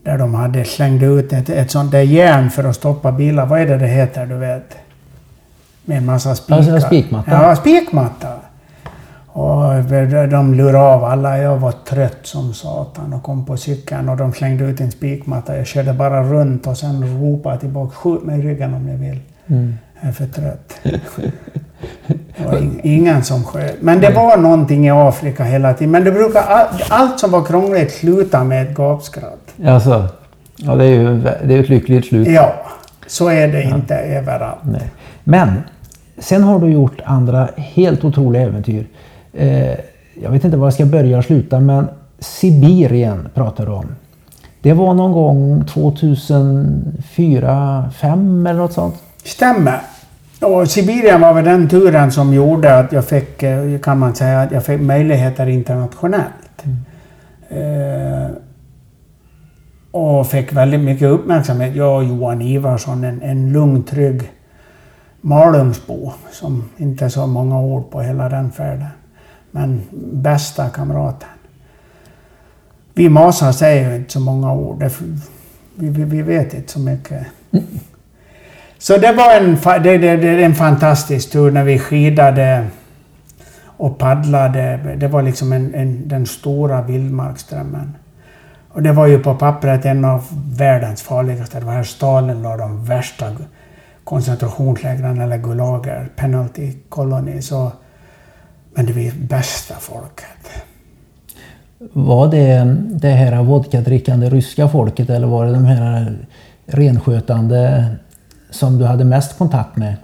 där de hade slängt ut ett, ett sånt där järn för att stoppa bilar. Vad är det det heter, du vet? Med en massa spikar. Alltså spikmatta? Ja, spikmatta. Och de lurade av alla. Jag var trött som satan och kom på cykeln och de slängde ut en spikmatta. Jag körde bara runt och sen ropade tillbaka skjut mig i ryggen om ni vill. Mm. Jag är för trött. Det var ingen som sköt. Men det var någonting i Afrika hela tiden. Men det brukar, allt som var krångligt sluta med ett gapskratt. Alltså, ja, det är ju det är ett lyckligt slut. Ja, så är det ja. inte överallt. Nej. Men sen har du gjort andra helt otroliga äventyr. Eh, jag vet inte var jag ska börja och sluta men Sibirien pratar du om. Det var någon gång 2004, 2005 eller något sånt? Stämmer. Och Sibirien var väl den turen som gjorde att jag fick, eh, kan man säga, att jag fick möjligheter internationellt. Mm. Eh, och fick väldigt mycket uppmärksamhet. Jag och Johan Ivarsson, en, en lugn, trygg Malungsbo som inte så många ord på hela den färden. Men bästa kamraten. Vi masar säger ju inte så många ord. Vi, vi, vi vet inte så mycket. Så det var en, det, det, det, en fantastisk tur när vi skidade och paddlade. Det var liksom en, en, den stora vildmarksdrömmen. Och det var ju på pappret en av världens farligaste. Det var här Stalin la de värsta koncentrationslägren eller gulager, penalty colony. Så, men det är bästa folket. Var det det här vodkadrickande ryska folket eller var det de här renskötande som du hade mest kontakt med?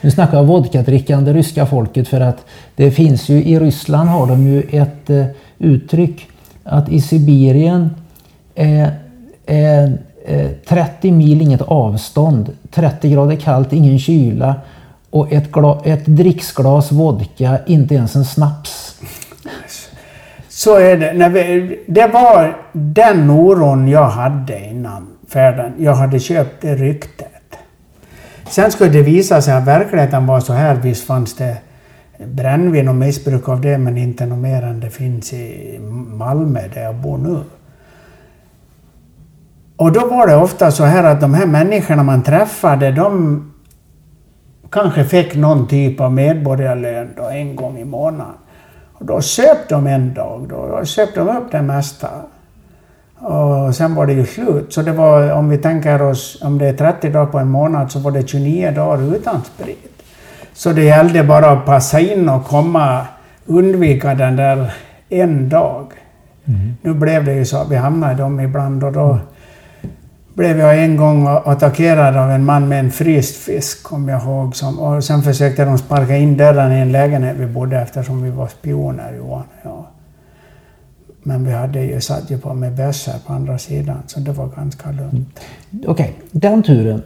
Nu snackar jag vodkadrickande ryska folket för att det finns ju i Ryssland har de ju ett eh, uttryck att i Sibirien Eh, eh, eh, 30 mil inget avstånd, 30 grader kallt, ingen kyla och ett, gla, ett dricksglas vodka, inte ens en snaps. Så är det. När vi, det var den oron jag hade innan färden. Jag hade köpt det ryktet. Sen skulle det visa sig att verkligheten var så här. Visst fanns det brännvin och missbruk av det, men inte något mer än det finns i Malmö där jag bor nu. Och då var det ofta så här att de här människorna man träffade, de kanske fick någon typ av medborgarlön då en gång i månaden. Och då söp de en dag, då, då söp de upp det mesta. Och sen var det ju slut. Så det var, om vi tänker oss, om det är 30 dagar på en månad, så var det 29 dagar utan sprit. Så det gällde bara att passa in och komma, undvika den där en dag. Mm. Nu blev det ju så att vi hamnade i dem ibland och då blev jag en gång attackerad av en man med en fryst fisk, kommer jag ihåg. Som, och sen försökte de sparka in dörren i en lägenhet vi bodde eftersom vi var spioner, Johan jag. Men vi hade ju satt ju på med bössor på andra sidan, så det var ganska lugnt. Okej, okay. den turen.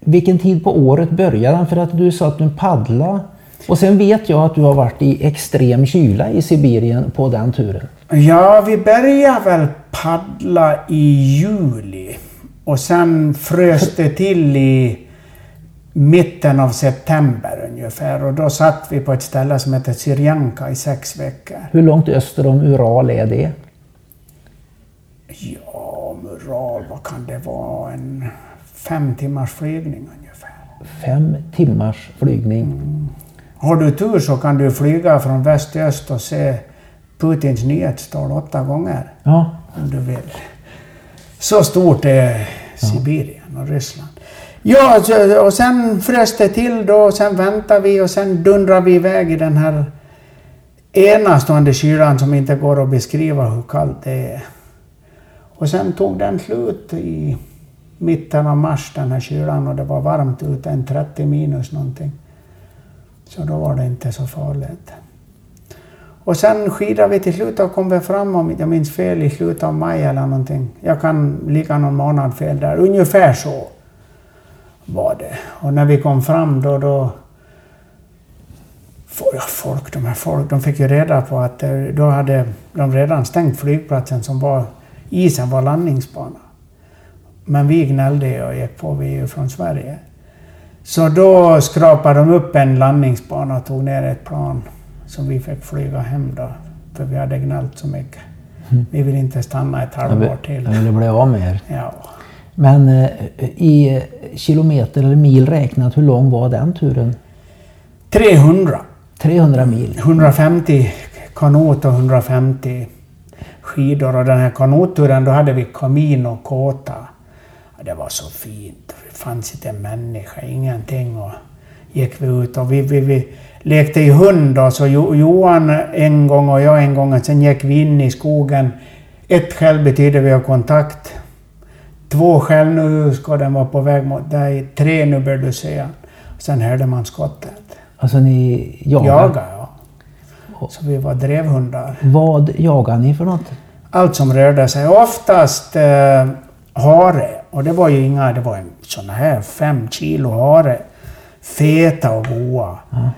Vilken tid på året började den? För att du sa att du paddlade. Och sen vet jag att du har varit i extrem kyla i Sibirien på den turen. Ja, vi började väl paddla i juli. Och sen frös det till i mitten av september ungefär och då satt vi på ett ställe som heter Syrianka i sex veckor. Hur långt öster om Ural är det? Ja, om Ural, vad kan det vara? En fem timmars flygning ungefär. Fem timmars flygning? Mm. Har du tur så kan du flyga från väst till öst och se Putins nyhetstal åtta gånger. Ja. Om du vill. Så stort är Sibirien och Ryssland. Ja, och sen frös det till då, och sen väntade vi och sen dundrade vi iväg i den här enastående kylan som inte går att beskriva hur kallt det är. Och sen tog den slut i mitten av mars, den här kylan, och det var varmt ute, en 30 minus någonting. Så då var det inte så farligt. Och sen skidade vi till slut och kom fram, om jag minns fel, i slutet av maj eller någonting. Jag kan ligga någon månad fel där. Ungefär så var det. Och när vi kom fram då, då ja, folk, de här folk, de fick ju reda på att eh, då hade de redan stängt flygplatsen som var, isen var landningsbana. Men vi gnällde och gick på, vi är ju från Sverige. Så då skrapade de upp en landningsbana och tog ner ett plan som vi fick flyga hem då. För vi hade gnällt så mycket. Mm. Vi vill inte stanna ett halvår till. Jag ville bli av med er. Ja. Men eh, i kilometer eller mil räknat, hur lång var den turen? 300. 300 mil? 150 kanot och 150 skidor. Och den här kanotturen, då hade vi kamin och kåta. Det var så fint. Det fanns inte en människa, ingenting. Och gick vi ut och vi, vi, vi lekte i hund då, så Johan en gång och jag en gång. Sen gick vi in i skogen. Ett skäll betyder vi har kontakt. Två skäll nu ska den vara på väg mot dig. Tre nu bör du se. Sen hörde man skottet. Alltså ni jagar? Jagar, ja. Så vi var drevhundar. Vad jagar ni för något? Allt som rörde sig. Oftast eh, hare. Och det var ju inga, det var en sån här fem kilo hare. Feta och goa. Ja.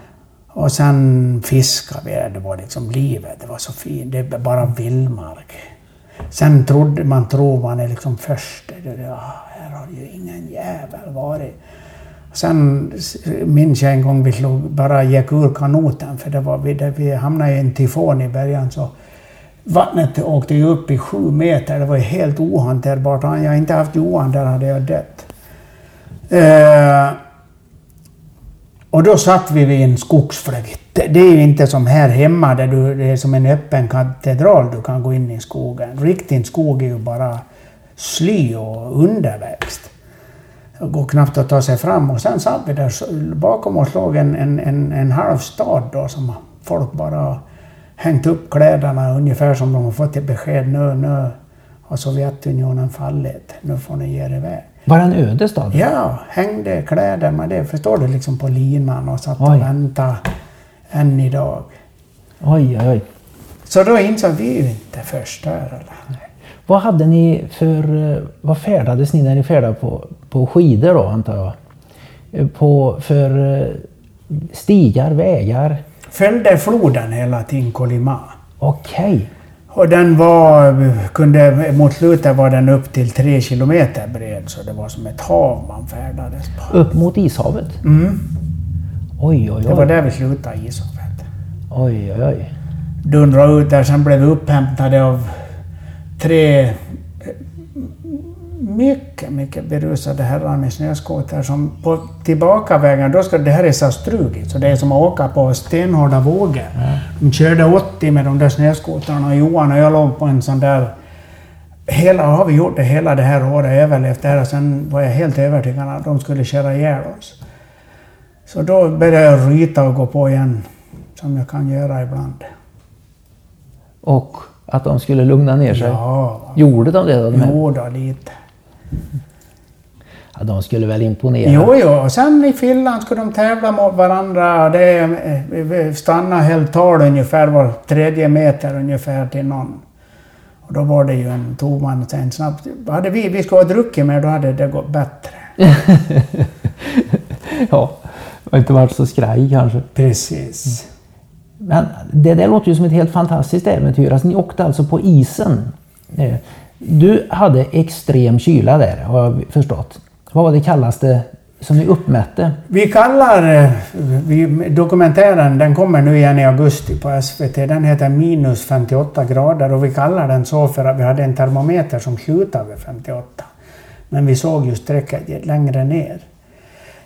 Och sen fiskade vi. Det var liksom livet. Det var så fint. Det är bara vildmark. Sen trodde man tror man är liksom först. Ja, här har ju ingen jävel varit. Sen minns jag en gång vi slog, bara gick ur kanoten för det var vi, det, vi hamnade i en tyfon i början så vattnet åkte ju upp i sju meter. Det var ju helt ohanterbart. Hade jag inte haft Johan där hade jag dött. Eh, och då satt vi vid en skogsfläkt. Det är ju inte som här hemma där du, det är som en öppen katedral du kan gå in i skogen. Riktig skog är ju bara sly och underväxt. Det går knappt att ta sig fram. Och sen satt vi där bakom oss låg en, en, en, en halv stad då som folk bara hängt upp kläderna ungefär som de har fått ett besked nu, nu har Sovjetunionen fallit. Nu får ni ge er iväg. Var det en öde stad? Ja, hängde kläder med det, förstår du, liksom på linan och satt oj. och väntade än idag. Oj, oj, oj. Så då insåg vi ju inte först där. Eller? Vad hade ni för... Vad färdades ni när ni färdade på, på skidor då, antar jag? På, för eh, stigar, vägar? Följde floden hela tiden, Kolima. Okej. Okay. Och den var, kunde, mot slutet var den upp till tre kilometer bred så det var som ett hav man färdades på. Upp mot ishavet? Mm. Oj, oj, oj. Det var där vi slutade ishavet. Oj, oj, oj. Dundrade ut där, sen blev vi upphämtade av tre mycket, mycket berusade herrar med snöskoter som på tillbakavägen, då ska det här är så strugigt så det är som att åka på stenhårda vågor. De körde 80 med de där snöskotrarna och Johan och jag låg på en sån där Hela, har vi gjort det hela det här året, överlevt det här och sen var jag helt övertygad att de skulle köra ihjäl oss. Så då började jag ryta och gå på igen, som jag kan göra ibland. Och att de skulle lugna ner sig? Ja, Gjorde de det då? De jo då, lite. Ja, de skulle väl imponera? Jo, jo, och sen i Finland skulle de tävla mot varandra. Det eh, stannade helt tal ungefär var tredje meter ungefär till någon. Och då var det ju en, tog man sen snabbt. Hade vi, vi skulle ha druckit mer, då hade det gått bättre. ja, det har inte varit så skraj kanske. Precis. Men det där låter ju som ett helt fantastiskt äventyr. Alltså, ni åkte alltså på isen. Du hade extrem kyla där, har jag förstått. Vad var det kallaste som ni uppmätte? Vi kallar eh, vi, dokumentären, den kommer nu igen i augusti på SVT, den heter minus 58 grader och vi kallar den så för att vi hade en termometer som slutade vid 58. Men vi såg ju strecket längre ner.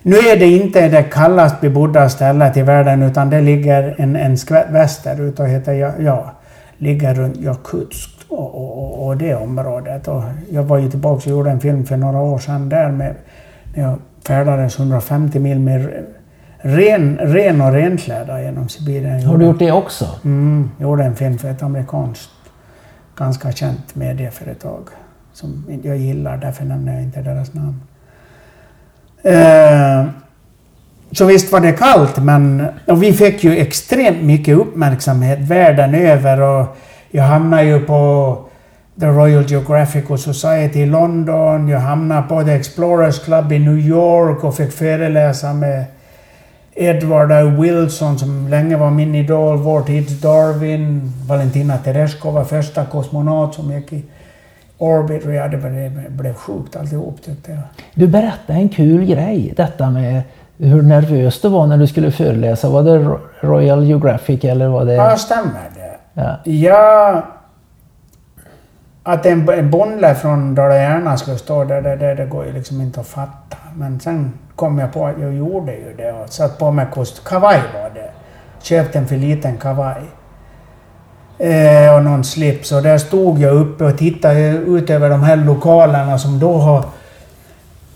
Nu är det inte det kallast bebodda stället i världen utan det ligger en, en skvätt västerut och heter, ja, ja, ligger runt Jakutsk och, och, och, det området. Och jag var ju tillbaka och gjorde en film för några år sedan där med, när jag färdades 150 mil med ren, ren och renklädda genom Sibirien. Har du gjort det också? Mm, gjorde en film för ett amerikanskt, ganska känt medieföretag som jag gillar, därför nämner jag inte deras namn. Eh, så visst var det kallt, men och vi fick ju extremt mycket uppmärksamhet världen över och jag hamnade ju på The Royal Geographical Society i London, jag hamnade på The Explorers Club i New York och fick föreläsa med Edward. Wilson som länge var min idol, vår tids Darwin. Valentina Tereshkova, första kosmonaut som gick i orbit. Och ja, det blev, sjukt alltihop tyckte jag. Du berättade en kul grej. Detta med hur nervös du var när du skulle föreläsa. Var det Ro- Royal Geographic eller var det... Ja, stämmer? Ja. Ja... Att en, en bonde från Dala-Järna skulle stå där, det, det, det går ju liksom inte att fatta. Men sen kom jag på att jag gjorde ju det och satt på mig kost... Kavaj var det. Köpte en för liten kavaj. Eh, och någon slips. Och där stod jag uppe och tittade ut över de här lokalerna som då har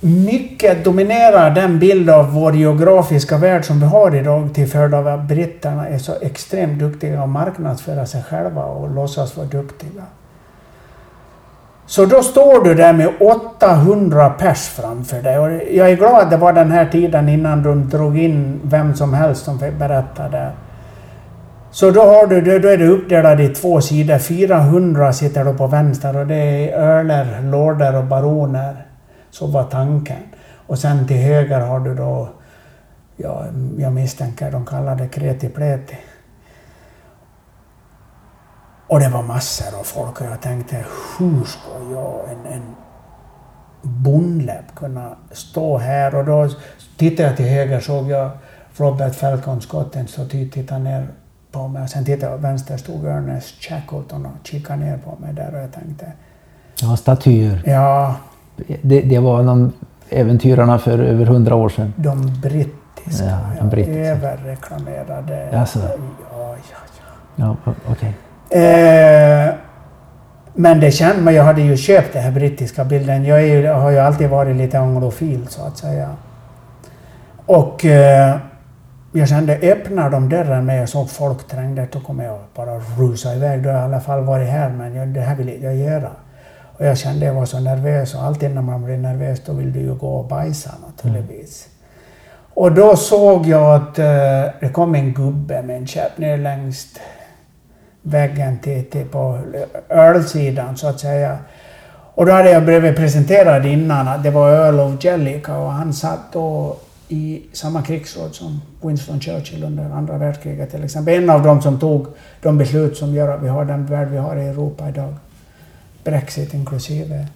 mycket dominerar den bild av vår geografiska värld som vi har idag till följd av att britterna är så extremt duktiga att marknadsföra sig själva och låtsas vara duktiga. Så då står du där med 800 pers framför dig. Och jag är glad att det var den här tiden innan de drog in vem som helst som fick berätta. Så då, har du, då är det uppdelat i två sidor. 400 sitter då på vänster och det är öler, lorder och baroner. Så var tanken. Och sen till höger har du då, ja, jag misstänker de kallar det kreti pleti. Och det var massor av folk och jag tänkte, hur ska jag, en, en bondläpp, kunna stå här? Och då tittade jag till höger såg jag Robert Falcon Scott, en staty, titta ner på mig. Och sen tittade jag vänster stod Ernest Shackleton och kikade ner på mig där och jag tänkte, Ja, statyer. ja, Det, det var någon äventyrarna för över hundra år sedan. de brittiska, Ja, de brittiska. överreklamerade. Jaså? Ja, ja, ja. Ja, o- okej. Eh, men det kände man, jag hade ju köpt den här brittiska bilden. Jag ju, har ju alltid varit lite anglofil så att säga. Och eh, jag kände, öppnar de dörren när jag såg folk trängde, då kommer jag bara rusa iväg. Då har jag i alla fall varit här, men jag, det här vill jag göra. Och jag kände jag var så nervös och alltid när man blir nervös då vill du ju gå och bajsa naturligtvis. Och då såg jag att eh, det kom en gubbe med en käpp ner längs väggen till, till på ölsidan så att säga. Och då hade jag blivit presenterad innan att det var öl och Jellica och han satt då i samma krigsråd som Winston Churchill under andra världskriget till exempel. En av dem som tog de beslut som gör att vi har den värld vi har i Europa idag. Brexit inklusive.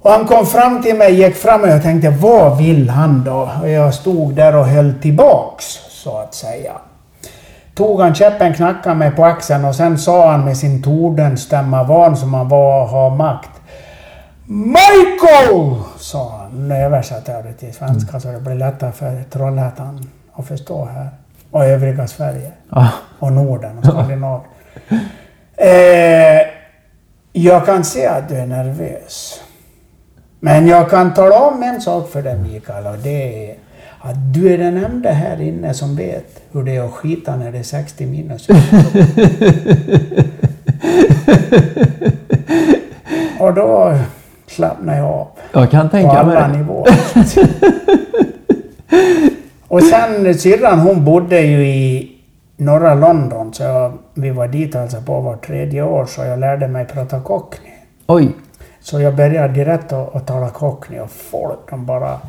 Och han kom fram till mig, gick fram och jag tänkte vad vill han då? Och jag stod där och höll tillbaks så att säga. Tog han käppen, knackade mig på axeln och sen sa han med sin tordenstämma, van som han var att ha makt. Michael! sa han. Nu översatte jag det till svenska mm. så det blir lättare för Trollhättan att förstå här. Och övriga Sverige. Ah. Och Norden och Skandinavien. eh, jag kan se att du är nervös. Men jag kan tala om en sak för dig Mikael och det är att du är den enda här inne som vet hur det är att skita när det är 60 minus. och då slappnar jag av. Jag kan tänka på alla mig nivåer. och sen syrran hon bodde ju i norra London så jag, vi var dit alltså på var tredje år så jag lärde mig prata cockney. Oj! Så jag började direkt att, att tala cockney och folk de bara...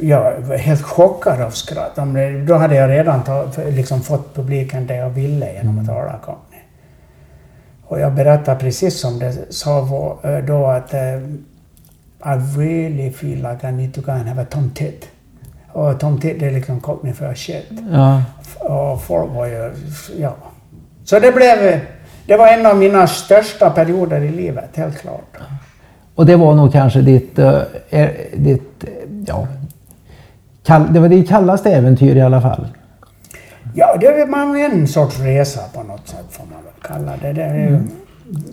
Jag var helt chockad av skratt. De, då hade jag redan ta, liksom fått publiken det jag ville genom att mm. tala cockney. Och jag berättade precis som det sa eh, då att uh, I really feel like I need to go and have a tomtit. Och tomtit det är liksom cockney för shit. Ja. Och folk var ju... Ja. Så det blev det var en av mina största perioder i livet, helt klart. Och det var nog kanske ditt, äh, ditt ja, kall, det var ditt kallaste äventyr i alla fall? Ja, det var en sorts resa på något sätt får man väl kalla det. det är, mm.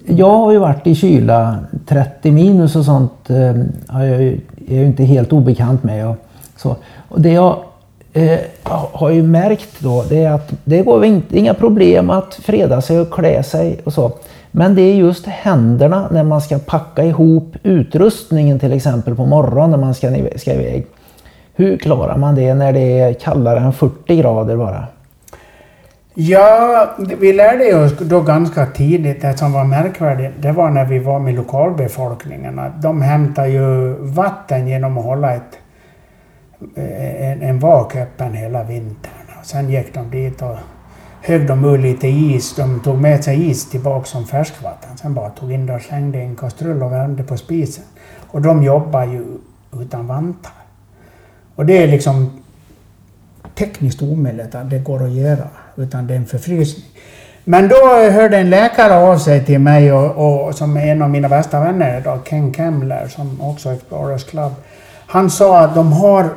Jag har ju varit i kyla, 30 minus och sånt äh, jag är ju inte helt obekant med. Och, så. och det jag eh, har ju märkt då det är att det går inte, inga problem att freda sig och klä sig och så. Men det är just händerna när man ska packa ihop utrustningen till exempel på morgonen när man ska, ska iväg. Hur klarar man det när det är kallare än 40 grader bara? Ja, vi lärde oss då ganska tidigt, det som var märkvärdigt, det var när vi var med lokalbefolkningen. De hämtar ju vatten genom att hålla ett en, en vak öppen hela vintern. Och sen gick de dit och högg de ur lite is. De tog med sig is tillbaka som färskvatten. Sen bara tog in det och slängde i en kastrull och värmde på spisen. Och de jobbar ju utan vantar. Och det är liksom tekniskt omöjligt att det går att göra, utan det är en förfrysning. Men då hörde en läkare av sig till mig och, och som är en av mina bästa vänner idag, Ken Kemler, som också är Explorers Club. Han sa att de har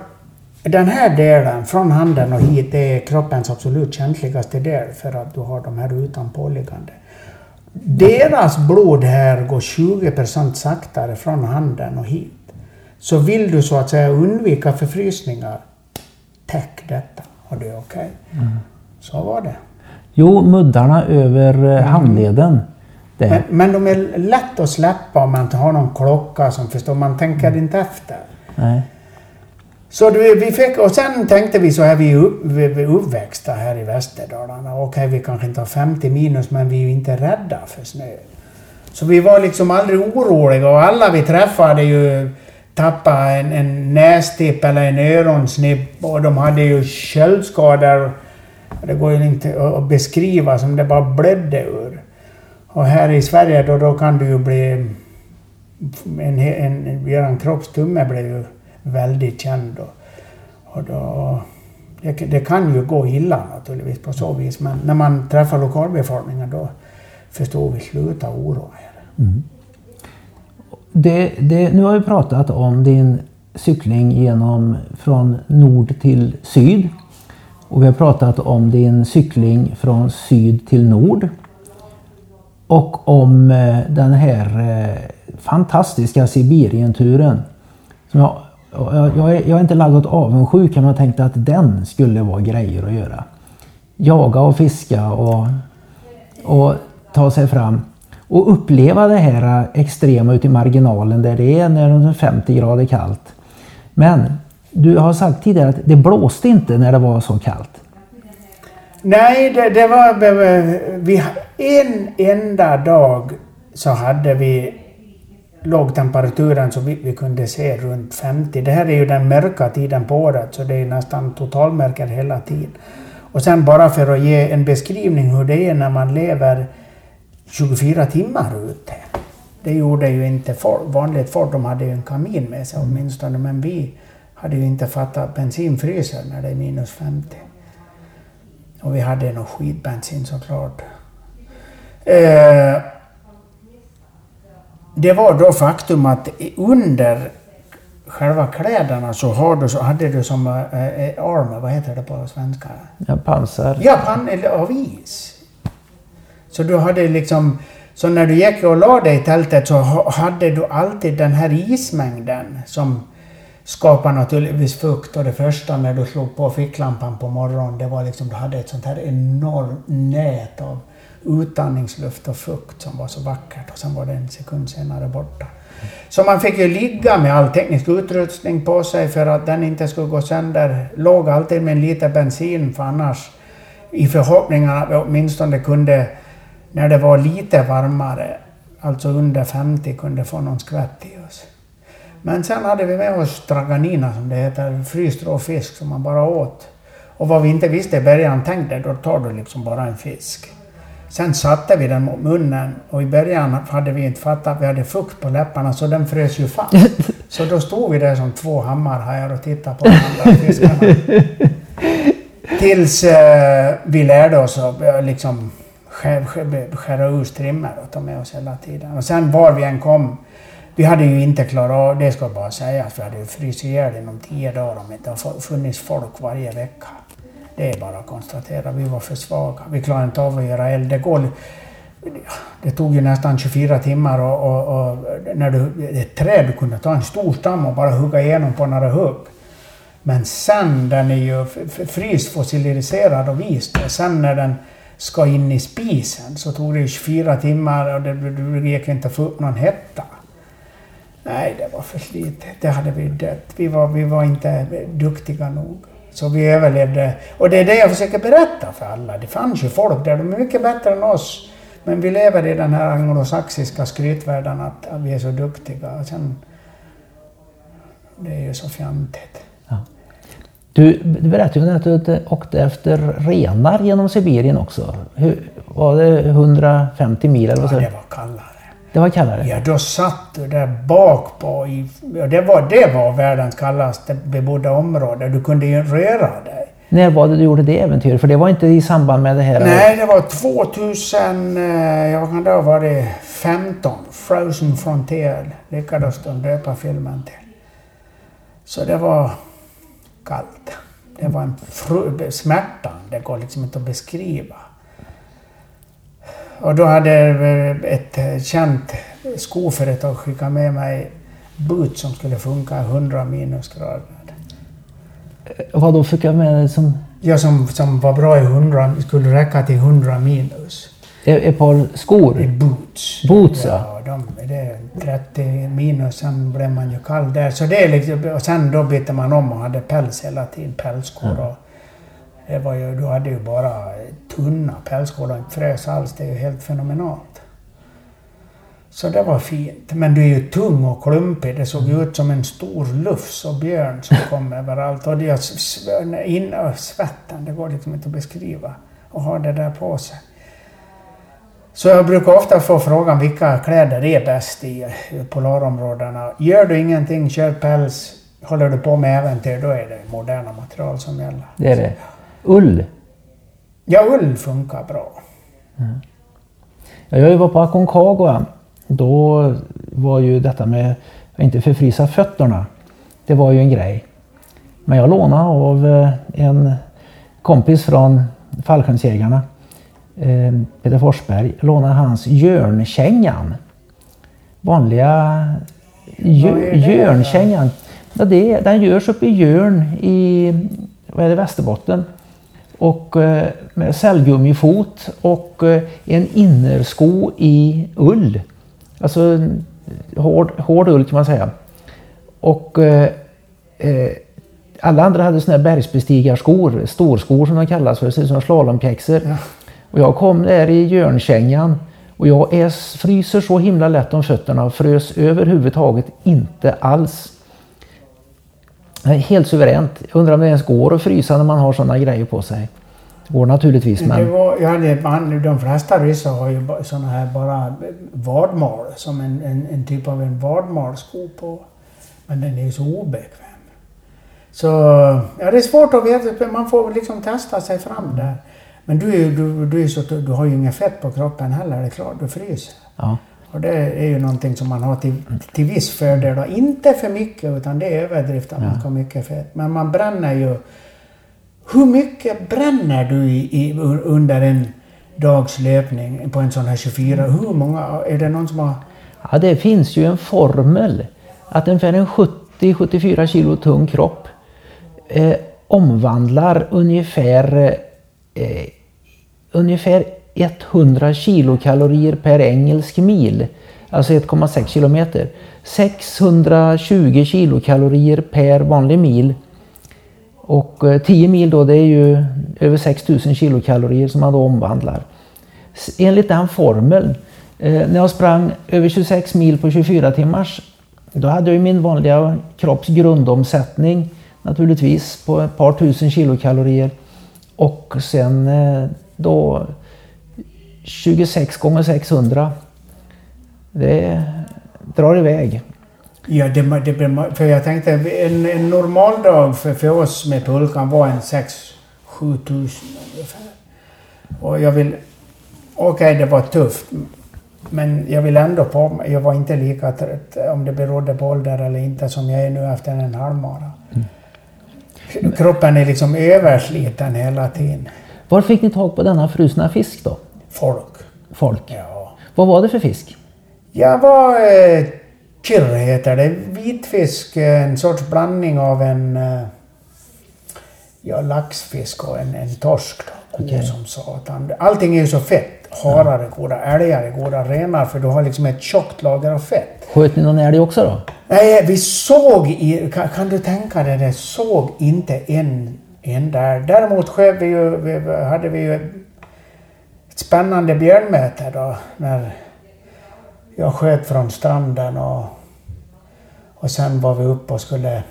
den här delen, från handen och hit, är kroppens absolut känsligaste del för att du har de här utanpåliggande. Deras blod här går 20 procent saktare från handen och hit. Så vill du så att säga undvika förfrysningar, täck detta och det är okej. Okay. Mm. Så var det. Jo, muddarna över eh, mm. handleden. Men, men, de är lätt att släppa om man inte har någon klocka som förstår. Man tänker mm. inte efter. Nej. Så vi fick, och sen tänkte vi så här, vi är, upp, vi uppväxta här i Västerdalarna. Okej, okay, vi kanske inte har 50 minus, men vi är ju inte rädda för snö. Så vi var liksom aldrig oroliga och alla vi träffade ju tappade en, en nästipp eller en öronsnipp och de hade ju köldskador. Det går ju inte att beskriva som det bara blödde ur. Och här i Sverige då, då kan du ju bli... En, en, en, kroppstumme blev ju väldigt känd. Och, och då, det, det, kan ju gå illa naturligtvis på så vis, men när man träffar lokalbefolkningen då förstår vi, sluta oroa er. Mm. Det, det, nu har vi pratat om din cykling genom från nord till syd. Och vi har pratat om din cykling från syd till nord. Och om eh, den här eh, fantastiska Sibirienturen. Som jag jag, jag, är, jag är inte lagd åt avundsjuka men jag tänkte att den skulle vara grejer att göra. Jaga och fiska och, och ta sig fram. Och uppleva det här extrema ute i marginalen där det är när det är 50 grader kallt. Men du har sagt tidigare att det blåste inte när det var så kallt. Nej, det, det var... Vi, en enda dag så hade vi låg temperaturen så vi, vi kunde se runt 50. Det här är ju den mörka tiden på året så det är nästan totalmörker hela tiden. Och sen bara för att ge en beskrivning hur det är när man lever 24 timmar ute. Det gjorde ju inte folk, vanligt folk, de hade ju en kamin med sig åtminstone, men vi hade ju inte fattat bensinfrysen när det är minus 50. Och vi hade nog skitbensin såklart. Eh, det var då faktum att under själva kläderna så, har du, så hade du som äh, armor, vad heter det på svenska? Ja, pansar. Ja, pan, eller av is. Så du hade liksom, så när du gick och la dig i tältet så hade du alltid den här ismängden som skapar naturligtvis fukt och det första när du slog på ficklampan på morgonen det var liksom du hade ett sånt här enormt nät av utandningsluft och fukt som var så vackert och sen var det en sekund senare borta. Så man fick ju ligga med all teknisk utrustning på sig för att den inte skulle gå sönder. Låg alltid med en liter bensin för annars i förhoppningen att vi åtminstone kunde, när det var lite varmare, alltså under 50, kunde få någon skvätt i oss. Men sen hade vi med oss straganina som det heter, fryst rå fisk som man bara åt. Och vad vi inte visste i början tänkte, då tar du liksom bara en fisk. Sen satte vi den mot munnen och i början hade vi inte fattat att vi hade fukt på läpparna så den frös ju fast. Så då stod vi där som två hammarhajar och tittade på de andra fiskarna. Tills eh, vi lärde oss att eh, liksom skära ur strimmor och ta med oss hela tiden. Och sen var vi än kom vi hade ju inte klarat av, det ska bara sägas, vi hade ju frysit ihjäl inom tio dagar om det inte har funnits folk varje vecka. Det är bara att konstatera, vi var för svaga. Vi klarade inte av att göra eld. Det, går, det tog ju nästan 24 timmar och, och, och när du, ett träd, du kunde ta en stor stam och bara hugga igenom på några hugg. Men sen, den är ju frysfossiliserad och vis. Sen när den ska in i spisen så tog det 24 timmar och det, det gick inte att få upp någon hetta. Nej, det var för slitet. Det hade vi dött. Vi var, vi var inte duktiga nog. Så vi överlevde. Och det är det jag försöker berätta för alla. Det fanns ju folk där, de är mycket bättre än oss. Men vi lever i den här anglosaxiska skrytvärlden att, att vi är så duktiga. Och sen, det är ju så fjantigt. Ja. Du, du berättade ju att du åkte efter renar genom Sibirien också. Hur, var det 150 mil eller vad Ja, det var kallare. Det var kallare? Ja, då satt du där bak på i, det, var, det var världens kallaste bebodda område. Du kunde ju röra dig. När var det du gjorde det äventyret? För det var inte i samband med det här? Nej, det var 2000, eh, ja kan det ha varit 15. Frozen Frontier lyckades de döpa filmen till. Så det var kallt. Det var en smärta. Det går liksom inte att beskriva. Och då hade ett känt skoföretag skickat med mig boots som skulle funka 100 minusgrader. Vad då fick jag med dig som... Ja, som, som var bra i 100, skulle räcka till 100 minus. Ett par skor? Boots. Boots ja. ja de, det är 30 minus, sen blev man ju kall där. Så det är liksom, och sen då bytte man om och hade päls hela tiden, pälsskor. Ja. Det var ju, du hade ju bara tunna pälsgårdar, och inte frös alls. Det är ju helt fenomenalt. Så det var fint. Men du är ju tung och klumpig. Det såg ut som en stor lufs och björn som kom överallt. Och det in, svetten, det går liksom inte att beskriva. Och ha det där på sig. Så jag brukar ofta få frågan vilka kläder är bäst i polarområdena. Gör du ingenting, kör päls, håller du på med äventyr, då är det moderna material som gäller. Det är det. Ull? Ja, ull funkar bra. Mm. Jag var på Aconcagua. Då var ju detta med att inte förfrysa fötterna. Det var ju en grej. Men jag lånade av eh, en kompis från fallskärmsjägarna, eh, Peter Forsberg, lånade hans Jörnkängan. Vanliga Jörnkängan. Ja, det, den görs uppe i Jörn i vad är det, Västerbotten och eh, med cellgummifot och eh, en innersko i ull. Alltså hård, hård ull kan man säga. Och eh, eh alla andra hade såna här bergsbestigarskor, storskor som de kallas för, ser ut som slalompjäxor. Ja. Och jag kom där i Jörnkängan Och jag är, fryser så himla lätt om fötterna och frös överhuvudtaget inte alls. Helt suveränt. Jag undrar om det ens går att frysa när man har sådana grejer på sig. Det går naturligtvis men... Det var, jag hade, man, de flesta ryssar har ju sådana här bara vadmal, som en, en, en typ av en vadmalsko på. Men den är ju så obekväm. Så ja, det är svårt att veta, man får liksom testa sig fram där. Men du, är, du, du, är så, du har ju inget fett på kroppen heller, det är klart, du fryser. Ja. Och det är ju någonting som man har till, till viss fördel. Då. Inte för mycket, utan det är överdrift att ja. man ska ha mycket fett. Men man bränner ju... Hur mycket bränner du i, i, under en dags löpning på en sån här 24? Hur många? Är det någon som har... Ja, det finns ju en formel. Att ungefär en 70-74 kilo tung kropp eh, omvandlar ungefär eh, ungefär 100 kilokalorier per engelsk mil, alltså 1,6 kilometer. 620 kilokalorier per vanlig mil. Och eh, 10 mil då, det är ju över 6000 kilokalorier som man då omvandlar. Enligt den formeln, eh, när jag sprang över 26 mil på 24 timmars, då hade jag ju min vanliga kropps grundomsättning naturligtvis på ett par tusen kilokalorier. Och sen eh, då 26 gånger 600. Det drar iväg. Ja, det, det, för jag tänkte en, en normal dag för, för oss med pulkan var en 6-7 tusen ungefär. Och jag vill... Okej, okay, det var tufft. Men jag vill ändå på Jag var inte lika trött, om det berodde på ålder eller inte, som jag är nu efter en halvmara. Mm. Kroppen är liksom översliten hela tiden. Var fick ni tag på denna frusna fisk då? Folk. Folk? Ja. Vad var det för fisk? Jag var... Eh, kirr heter det. Vitfisk, en sorts blandning av en... Eh, ja, laxfisk och en, en torsk. Då, okay. som satan. Allting är ju så fett. Harar är goda, älgar är goda, renar för du har liksom ett tjockt lager av fett. Sköt ni någon älg också då? Nej, vi såg i, kan, kan, du tänka dig det, såg inte en en där. Däremot sköt vi ju, vi, hade vi ju spännande björnmöte då när jag sköt från stranden och, och sen var vi uppe och skulle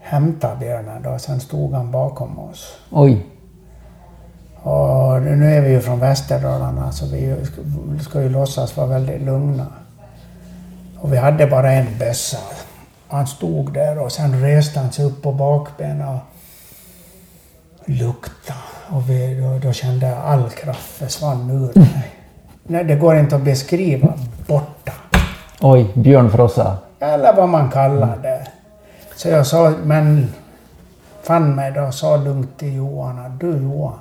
hämta björnen då. Sen stod han bakom oss. Oj. Och nu är vi ju från Västerdalarna så vi ska ju låtsas vara väldigt lugna. Och vi hade bara en bössa. Han stod där och sen reste han sig upp på bakbenen och lukta. Och vi, då, då kände jag all kraft försvann ur mig. Nej, det går inte att beskriva. Borta. Oj, björnfrossa. Eller vad man kallar det. Så jag sa, men fann mig då och sa lugnt till Johan att du Johan,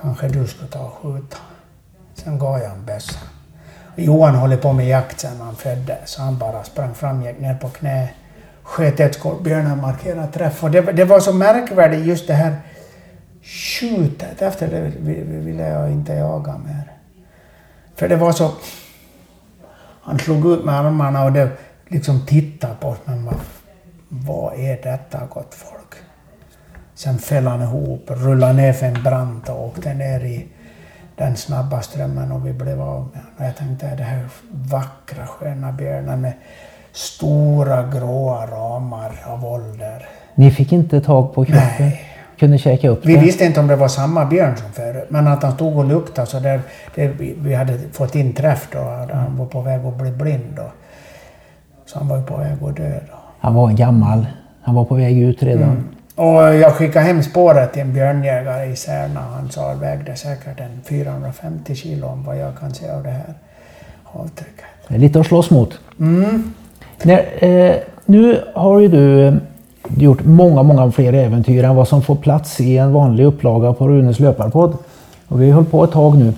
kanske du skulle ta och skjuta. Sen gav jag en bössa. Johan håller på med jakt sen han föddes, så han bara sprang fram, gick ner på knä, sköt ett skott, björnen markerade träff. Och det, det var så märkvärdigt just det här skjutet. Efter det ville jag inte jaga mer. För det var så... Han slog ut med armarna och det liksom tittade på oss. Men vad, vad är detta gott folk? Sen föll han ihop, rullade ner för en brant och åkte ner i den snabba strömmen och vi blev av med honom. Jag tänkte, det här vackra sköna björnen med stora gråa ramar av ålder. Ni fick inte tag på kroppen? Nej kunde käka upp Vi det. visste inte om det var samma björn som förut, men att han stod och luktade så där, det, vi hade fått in träff då. Han var på väg att bli blind då. Så han var på väg att dö då. Han var gammal. Han var på väg ut redan. Mm. Och jag skickade hem spåret till en björnjägare i Särna. Han sa att vägde säkert en 450 kilo om vad jag kan se av det här avtrycket. Det är lite att slåss mot. Mm. När, eh, nu har ju du gjort många, många fler äventyr än vad som får plats i en vanlig upplaga på Runes löparpodd. Och vi har hållit på ett tag nu.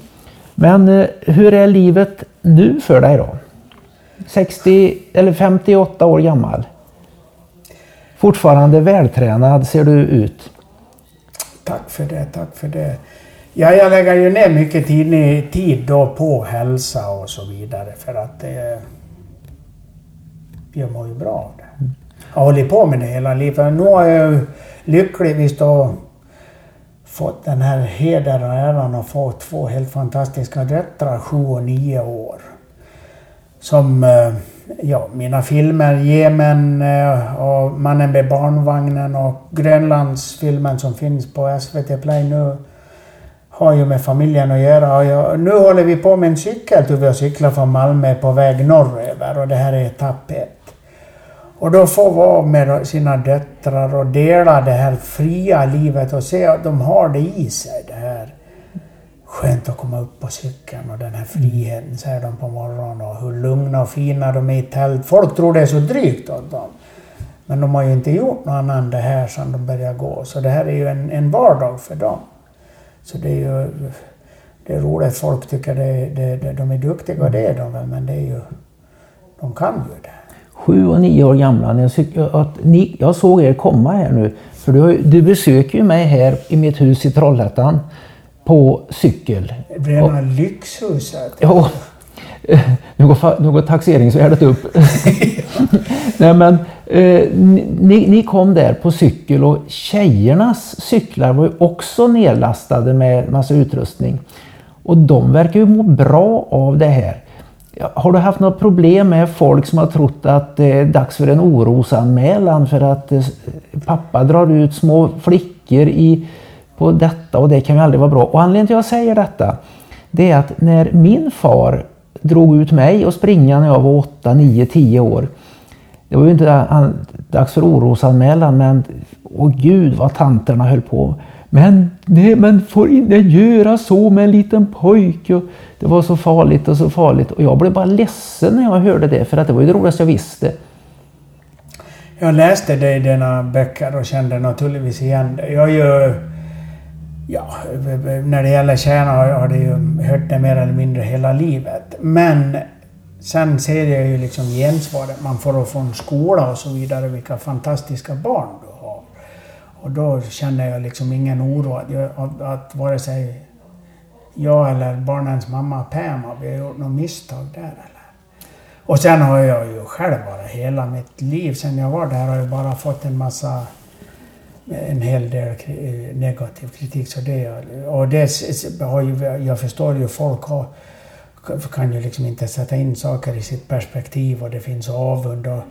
Men eh, hur är livet nu för dig då? 60 eller 58 år gammal. Fortfarande vältränad ser du ut. Tack för det, tack för det. Ja, jag lägger ju ner mycket tid, tid då på hälsa och så vidare för att eh, jag mår ju bra av har hållit på med det hela livet. Nu har jag lyckligtvis då fått den här heder och äran att få två helt fantastiska döttrar, sju och nio år. Som, eh, ja, mina filmer Jemen eh, och Mannen med barnvagnen och Grönlandsfilmen som finns på SVT Play nu har ju med familjen att göra. Och jag, nu håller vi på med en cykel. Vi har cyklat från Malmö på väg norröver och det här är etapp ett. Och då få vara med sina döttrar och dela det här fria livet och se att de har det i sig. Det här skönt att komma upp på cykeln och den här friheten säger de på morgonen och hur lugna och fina de är i tält. Folk tror det är så drygt åt dem. Men de har ju inte gjort något annat än det här sedan de började gå. Så det här är ju en, en vardag för dem. Så det är ju det är roligt. Folk tycker det, det, det, de är duktiga och det är de väl. Men det är ju, de kan ju det sju och nio år gamla. Jag, att ni, jag såg er komma här nu. För du, du besöker ju mig här i mitt hus i Trollhättan på cykel. Rena lyxhuset. Ja. Nu går, nu går taxeringsvärdet upp. Nej, men, eh, ni, ni, kom där på cykel och tjejernas cyklar var ju också nedlastade med massa utrustning. Och de verkar ju må bra av det här. Har du haft något problem med folk som har trott att det är dags för en orosanmälan för att eh, pappa drar ut små flickor i, på detta och det kan ju aldrig vara bra. Och anledningen till att jag säger detta det är att när min far drog ut mig och springa när jag var 8, 9, 10 år. Det var ju inte ah, dags för orosanmälan men åh gud vad tanterna höll på. Men nej, men får inte göra så med en liten pojke. Det var så farligt och så farligt. Och jag blev bara ledsen när jag hörde det, för att det var ju det roligaste jag visste. Jag läste det i dina böcker och kände naturligtvis igen det. Jag ju... Ja, när det gäller kärna har det ju hört det mer eller mindre hela livet. Men sen ser jag ju liksom gensvaret man får från skola och så vidare, vilka fantastiska barn då. Och då känner jag liksom ingen oro att, jag, att, att vare sig jag eller barnens mamma Pam har gjort något misstag där eller? Och sen har jag ju själv bara hela mitt liv sen jag var där har jag bara fått en massa en hel del eh, negativ kritik. Så det, och det har ju, jag förstår ju folk har, kan ju liksom inte sätta in saker i sitt perspektiv och det finns avund och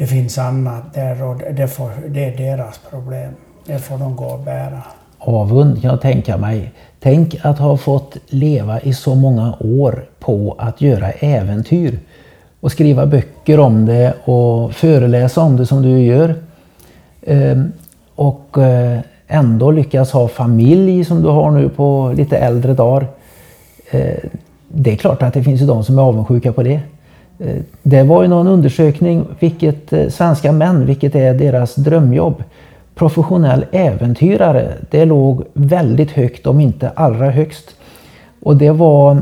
det finns annat där och det, får, det är deras problem. Det får de gå och bära. Avund kan jag tänka mig. Tänk att ha fått leva i så många år på att göra äventyr och skriva böcker om det och föreläsa om det som du gör. Ehm, och eh, ändå lyckas ha familj som du har nu på lite äldre dagar. Ehm, det är klart att det finns ju de som är avundsjuka på det. Eh, det var ju någon undersökning, vilket eh, svenska män, vilket är deras drömjobb professionell äventyrare, det låg väldigt högt, om inte allra högst. Och det var...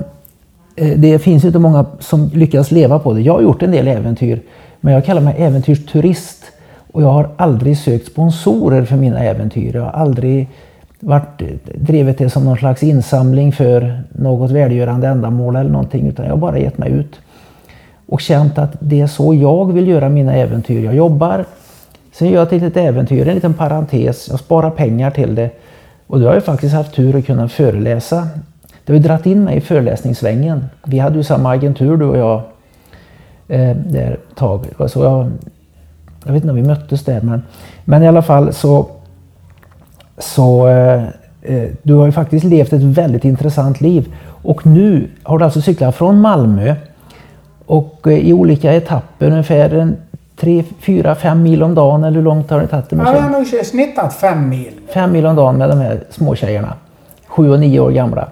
Eh, det finns inte många som lyckas leva på det. Jag har gjort en del äventyr, men jag kallar mig äventyrsturist. Och jag har aldrig sökt sponsorer för mina äventyr. Jag har aldrig varit, drivit det som någon slags insamling för något välgörande ändamål eller någonting, utan jag har bara gett mig ut. Och känt att det är så jag vill göra mina äventyr. Jag jobbar Sen gör jag ett litet äventyr, en liten parentes. Jag sparar pengar till det. Och då har jag faktiskt haft tur att kunna föreläsa. Det har ju dragit in mig i föreläsningssvängen. Vi hade ju samma agentur du och jag eh, där ett tag. Så jag, jag vet inte om vi möttes där men, men i alla fall så, så eh, eh, du har ju faktiskt levt ett väldigt intressant liv. Och nu har du alltså cyklat från Malmö och eh, i olika etapper ungefär en tre, fyra, fem mil om dagen eller hur långt har det tagit Ja, jag har nog snittat fem mil. Fem mil om dagen med de här småtjejerna. Sju och nio år gamla.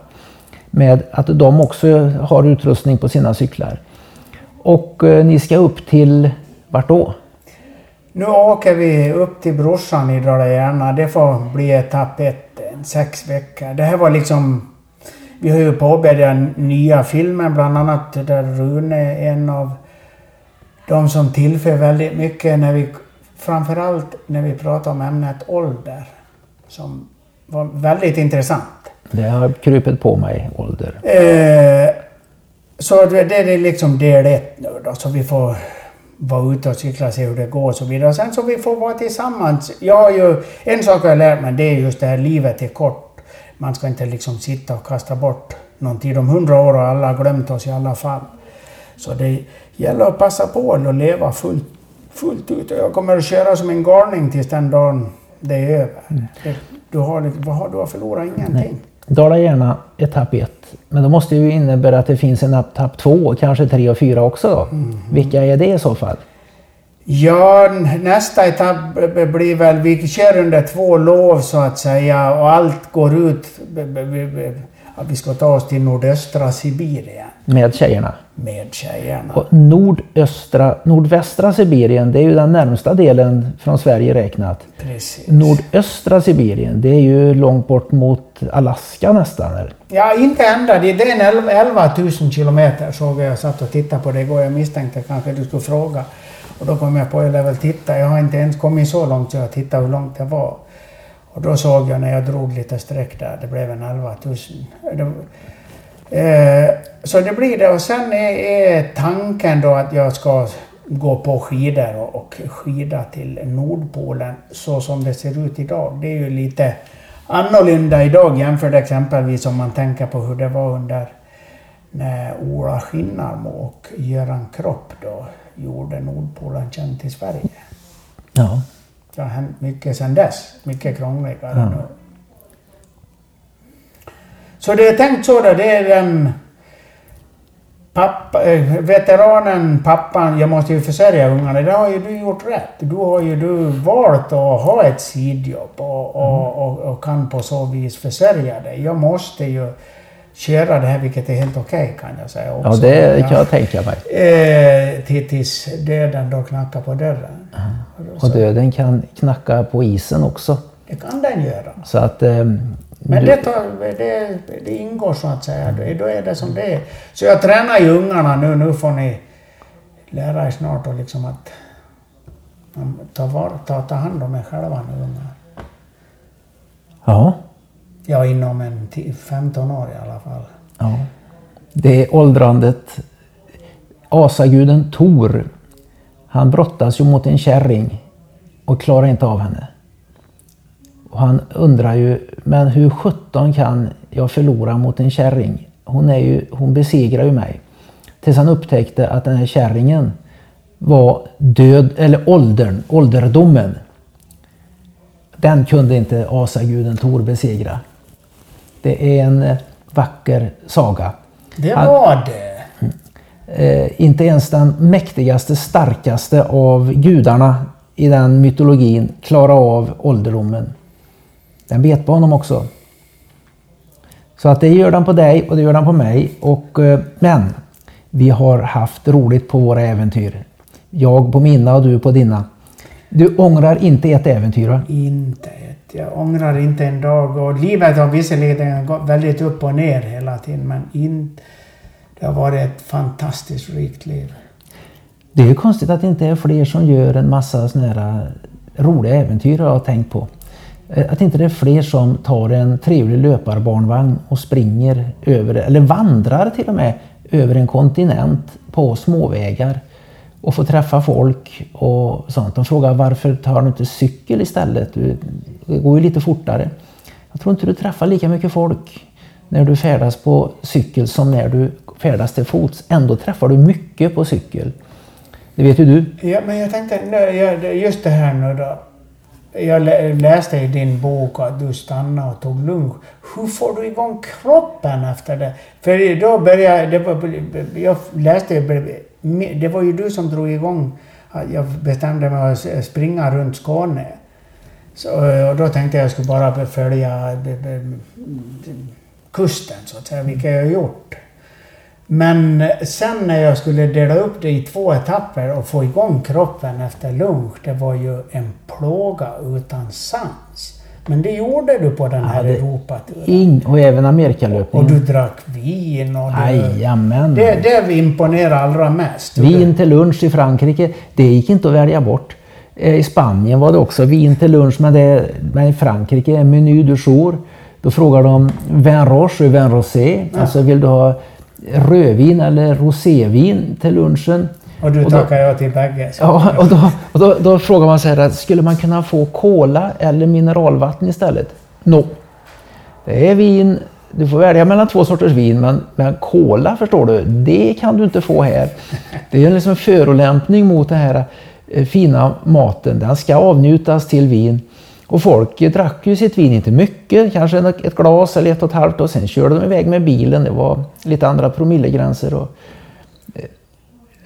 Med att de också har utrustning på sina cyklar. Och eh, ni ska upp till, vart då? Nu åker vi upp till brorsan i Dala-Järna. Det får bli etapp ett, sex veckor. Det här var liksom... Vi har ju påbörjat nya filmer, bland annat där Rune är en av de som tillför väldigt mycket när vi, framförallt när vi pratar om ämnet ålder, som var väldigt intressant. Det har krupit på mig, ålder. Eh, så det, det är liksom del ett nu då, så vi får vara ute och cykla, se hur det går och så vidare. Sen så vi får vara tillsammans. Jag har ju, en sak har jag lärt mig, det är just det här livet är kort. Man ska inte liksom sitta och kasta bort någon tid. Om hundra år har alla glömt oss i alla fall. Så det gäller att passa på och leva fullt, fullt ut. Och jag kommer att köra som en galning tills den dagen det är över. Mm. Du, har, vad har du att förlora? Ingenting. Nej. Dala gärna etapp 1. Men då måste ju innebära att det finns en etapp 2, kanske 3 och 4 också då. Mm. Vilka är det i så fall? Ja, nästa etapp blir väl, vi kör under två lov så att säga och allt går ut att vi ska ta oss till nordöstra Sibirien. Med tjejerna? Med tjejerna. Och nordöstra, nordvästra Sibirien, det är ju den närmsta delen från Sverige räknat. Precis. Nordöstra Sibirien, det är ju långt bort mot Alaska nästan. Eller? Ja, inte ända. Det är en 11 000 kilometer såg jag. Jag satt och tittade på det igår. Jag misstänkte kanske du skulle fråga. Och då kom jag på att jag väl titta. Jag har inte ens kommit så långt så jag tittade hur långt det var. Och då såg jag när jag drog lite streck där, det blev en 11 000. Det, eh, så det blir det. Och sen är, är, tanken då att jag ska gå på skidor och, och skida till Nordpolen så som det ser ut idag. Det är ju lite annorlunda idag jämfört exempelvis om man tänker på hur det var under när Ola Skinnarmo och Göran Kropp då gjorde Nordpolen känd till Sverige. Ja. Det har hänt mycket sedan dess. Mycket krångligare ja. nu. Så det är tänkt så där, det är den pappa, äh, veteranen, pappan, jag måste ju försörja ungarna. Det har ju du gjort rätt. Du har ju du valt att ha ett sidjobb och, och, och, och kan på så vis försörja dig. Jag måste ju köra det här, vilket är helt okej okay, kan jag säga. Också. Ja, det kan jag tänka mig. Eh, tills döden då knackar på dörren. Mm. Och döden kan knacka på isen också. Det kan den göra. Så att... Eh, men det, tar, det, det, ingår så att säga. Då är det som det är. Så jag tränar ju ungarna nu. Nu får ni lära er snart och liksom att ta, var, ta, ta hand om er själva nu ungar. Ja. Ja, inom en 15 år i alla fall. Ja. Det är åldrandet. Asaguden Tor, han brottas ju mot en kärring och klarar inte av henne. Och han undrar ju, men hur sjutton kan jag förlora mot en kärring? Hon, är ju, hon besegrar ju mig. Tills han upptäckte att den här kärringen var död, eller åldern, ålderdomen. Den kunde inte asaguden Tor besegra. Det är en eh, vacker saga. Det var det. Eh, inte ens den mäktigaste, starkaste av gudarna i den mytologin klarar av ålderdomen. Den vet på honom också. Så att det gör den på dig och det gör den på mig. Och, eh, men vi har haft roligt på våra äventyr. Jag på mina och du på dina. Du ångrar inte ett äventyr va? Inte jag ångrar inte en dag. Och livet har visserligen gått väldigt upp och ner hela tiden, men in, det har varit ett fantastiskt rikt liv. Det är ju konstigt att det inte är fler som gör en massa såna här eh, roliga äventyr har jag tänkt på. Eh, att inte det är fler som tar en trevlig löparbarnvagn och springer över, eller vandrar till och med, över en kontinent på småvägar och få träffa folk och sånt. De frågar varför tar du inte cykel istället? Det går ju lite fortare. Jag tror inte du träffar lika mycket folk när du färdas på cykel som när du färdas till fots. Ändå träffar du mycket på cykel. Det vet ju du. Ja, men jag tänkte just det här nu då. Jag läste i din bok att du stannade och tog lunch. Hur får du igång kroppen efter det? För då började det, jag läste, det var ju du som drog igång jag bestämde mig att springa runt Skåne. Så, och då tänkte jag att jag skulle bara följa eh, eh, kusten så att säga, vilket jag har gjort. Men sen när jag skulle dela upp det i två etapper och få igång kroppen efter lunch, det var ju en plåga utan sans. Men det gjorde du på den här ja, Europaturen. Och även Amerikalöpningen. Och du drack vin och du... Jajamän. Det, det imponerar allra mest. Vin till lunch i Frankrike, det gick inte att välja bort. Eh, I Spanien var det också vin till lunch, men, det, men i Frankrike, menu du jour. Då frågar de vin roche och vin rosé. Ja. Alltså vill du ha rödvin eller rosévin till lunchen? Och du tackar ja till bägge. Ja, och, då, och då, då, frågar man så här, skulle man kunna få kola eller mineralvatten istället? No. Det är vin, du får välja mellan två sorters vin, men, men cola förstår du, det kan du inte få här. Det är en liksom förolämpning mot den här eh, fina maten. Den ska avnjutas till vin. Och folk drack ju sitt vin, inte mycket, kanske ett glas eller ett och ett halvt och sen körde de iväg med bilen. Det var lite andra promillegränser. Och, eh,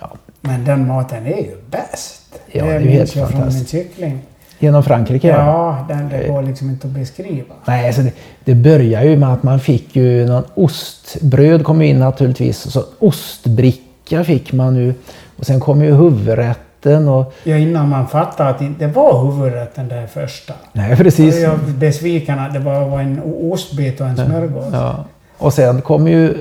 ja. Men den maten är ju bäst. Ja, det är ju helt fantastiskt. från min cykling. Genom Frankrike? Ja, den, det går liksom inte att beskriva. Nej, alltså det, det börjar ju med att man fick ju någon ostbröd kom in naturligtvis. Så ostbricka fick man ju. Och sen kom ju huvudrätten. Och... Ja, innan man fattade att det inte var huvudrätten det första. Nej, precis. Jag är besviken att det bara var en ostbit och en smörgås. Ja. Och sen kom ju,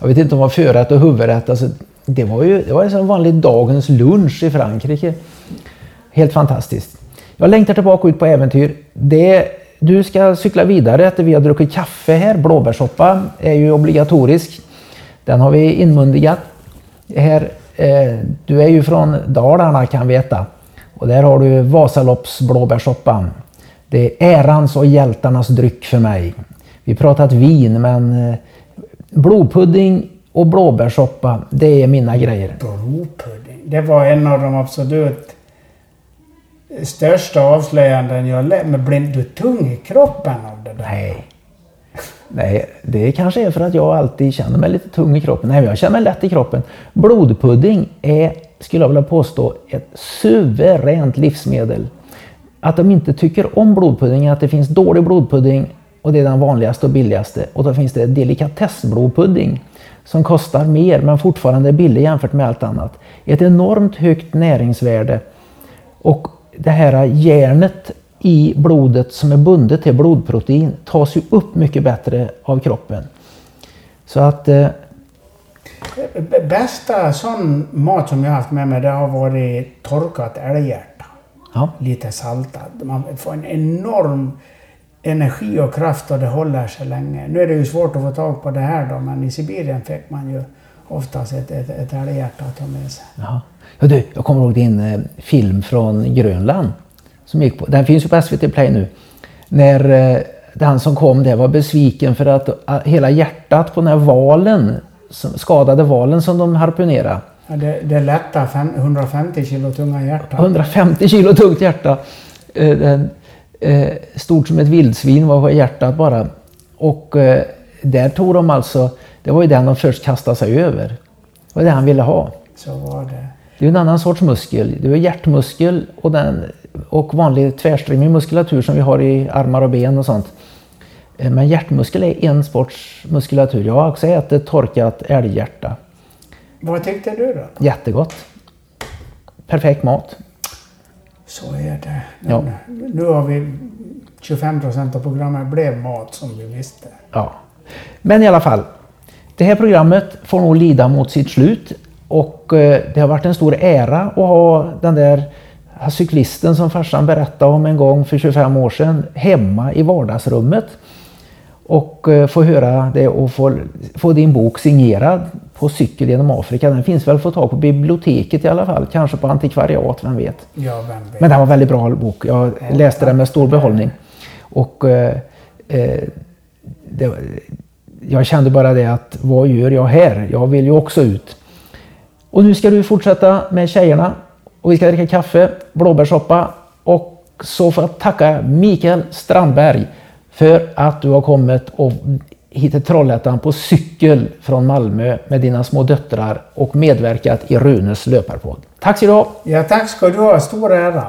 jag vet inte om det var förrätt och huvudrätt. Alltså, det var ju det var en vanlig dagens lunch i Frankrike. Helt fantastiskt. Jag längtar tillbaka ut på äventyr. Det, du ska cykla vidare efter vi har druckit kaffe här. Blåbärssoppa är ju obligatorisk. Den har vi inmundigat. Här, du är ju från Dalarna kan veta. Och där har du Vasalopps blåbärssoppan. Det är ärans och hjältarnas dryck för mig. Vi pratat vin men eh, blodpudding och blåbärssoppa, det är mina grejer. Blodpudding, det var en av de absolut största avslöjanden jag lärt Men blev du tung i kroppen av det där? Nej. Nej, det kanske är för att jag alltid känner mig lite tung i kroppen. Nej, jag känner mig lätt i kroppen. Blodpudding är, skulle jag vilja påstå, ett suveränt livsmedel. Att de inte tycker om blodpudding är att det finns dålig blodpudding och det är den vanligaste och billigaste. Och då finns det delikatessblodpudding som kostar mer men fortfarande är billig jämfört med allt annat. Ett enormt högt näringsvärde och det här järnet i blodet som är bundet till blodprotein tas ju upp mycket bättre av kroppen. Så att... Eh, Bästa sån mat som jag haft med mig det har varit torkat älghjärta. Ja. Lite saltad. Man får en enorm energi och kraft och det håller sig länge. Nu är det ju svårt att få tag på det här då men i Sibirien fick man ju oftast ett, ett, ett älghjärta att ta med sig. Ja. Ja, du, jag kommer ihåg din eh, film från Grönland. Som gick på, den finns ju på SVT Play nu. När eh, den som kom där var besviken för att uh, hela hjärtat på den här valen, som, skadade valen som de harpunerade. Ja, det, det lätta 150 kilo tunga hjärta. 150 kilo tungt hjärta. Eh, den, eh, stort som ett vildsvin var hjärtat bara. Och eh, där tog de alltså, det var ju den de först kastade sig över. Det var det han ville ha. Så var det. Det är en annan sorts muskel. Det är hjärtmuskel och, den, och vanlig tvärsträngig muskulatur som vi har i armar och ben och sånt. Eh, men hjärtmuskel är en sorts muskulatur. Jag har också ätit torkat älghjärta. Vad tyckte du då? Jättegott. Perfekt mat. Så är det. ja. Nu har vi 25 procent av programmet blev mat som vi visste. Ja. Men i alla fall. Det här programmet får nog lida mot sitt slut. Och eh, det har varit en stor ära att ha den där cyklisten som farsan berättade om en gång för 25 år sedan hemma i vardagsrummet. Och eh, få höra det och få, få din bok signerad på cykel genom Afrika. Den finns väl att få tag på biblioteket i alla fall. Kanske på antikvariat, vem vet. Ja, vem vet. Men det var en väldigt bra bok. Jag läste den med stor behållning. Och eh, eh, det, jag kände bara det att vad gör jag här? Jag vill ju också ut. Och nu ska du fortsätta med tjejerna och vi ska dricka kaffe, blåbärssoppa och så får jag tacka Mikael Strandberg för att du har kommit och hit till Trollhättan på cykel från Malmö med dina små döttrar och medverkat i Runes löparpodd. Tack ska du ha! Ja, tack ska du ha. Stor ära!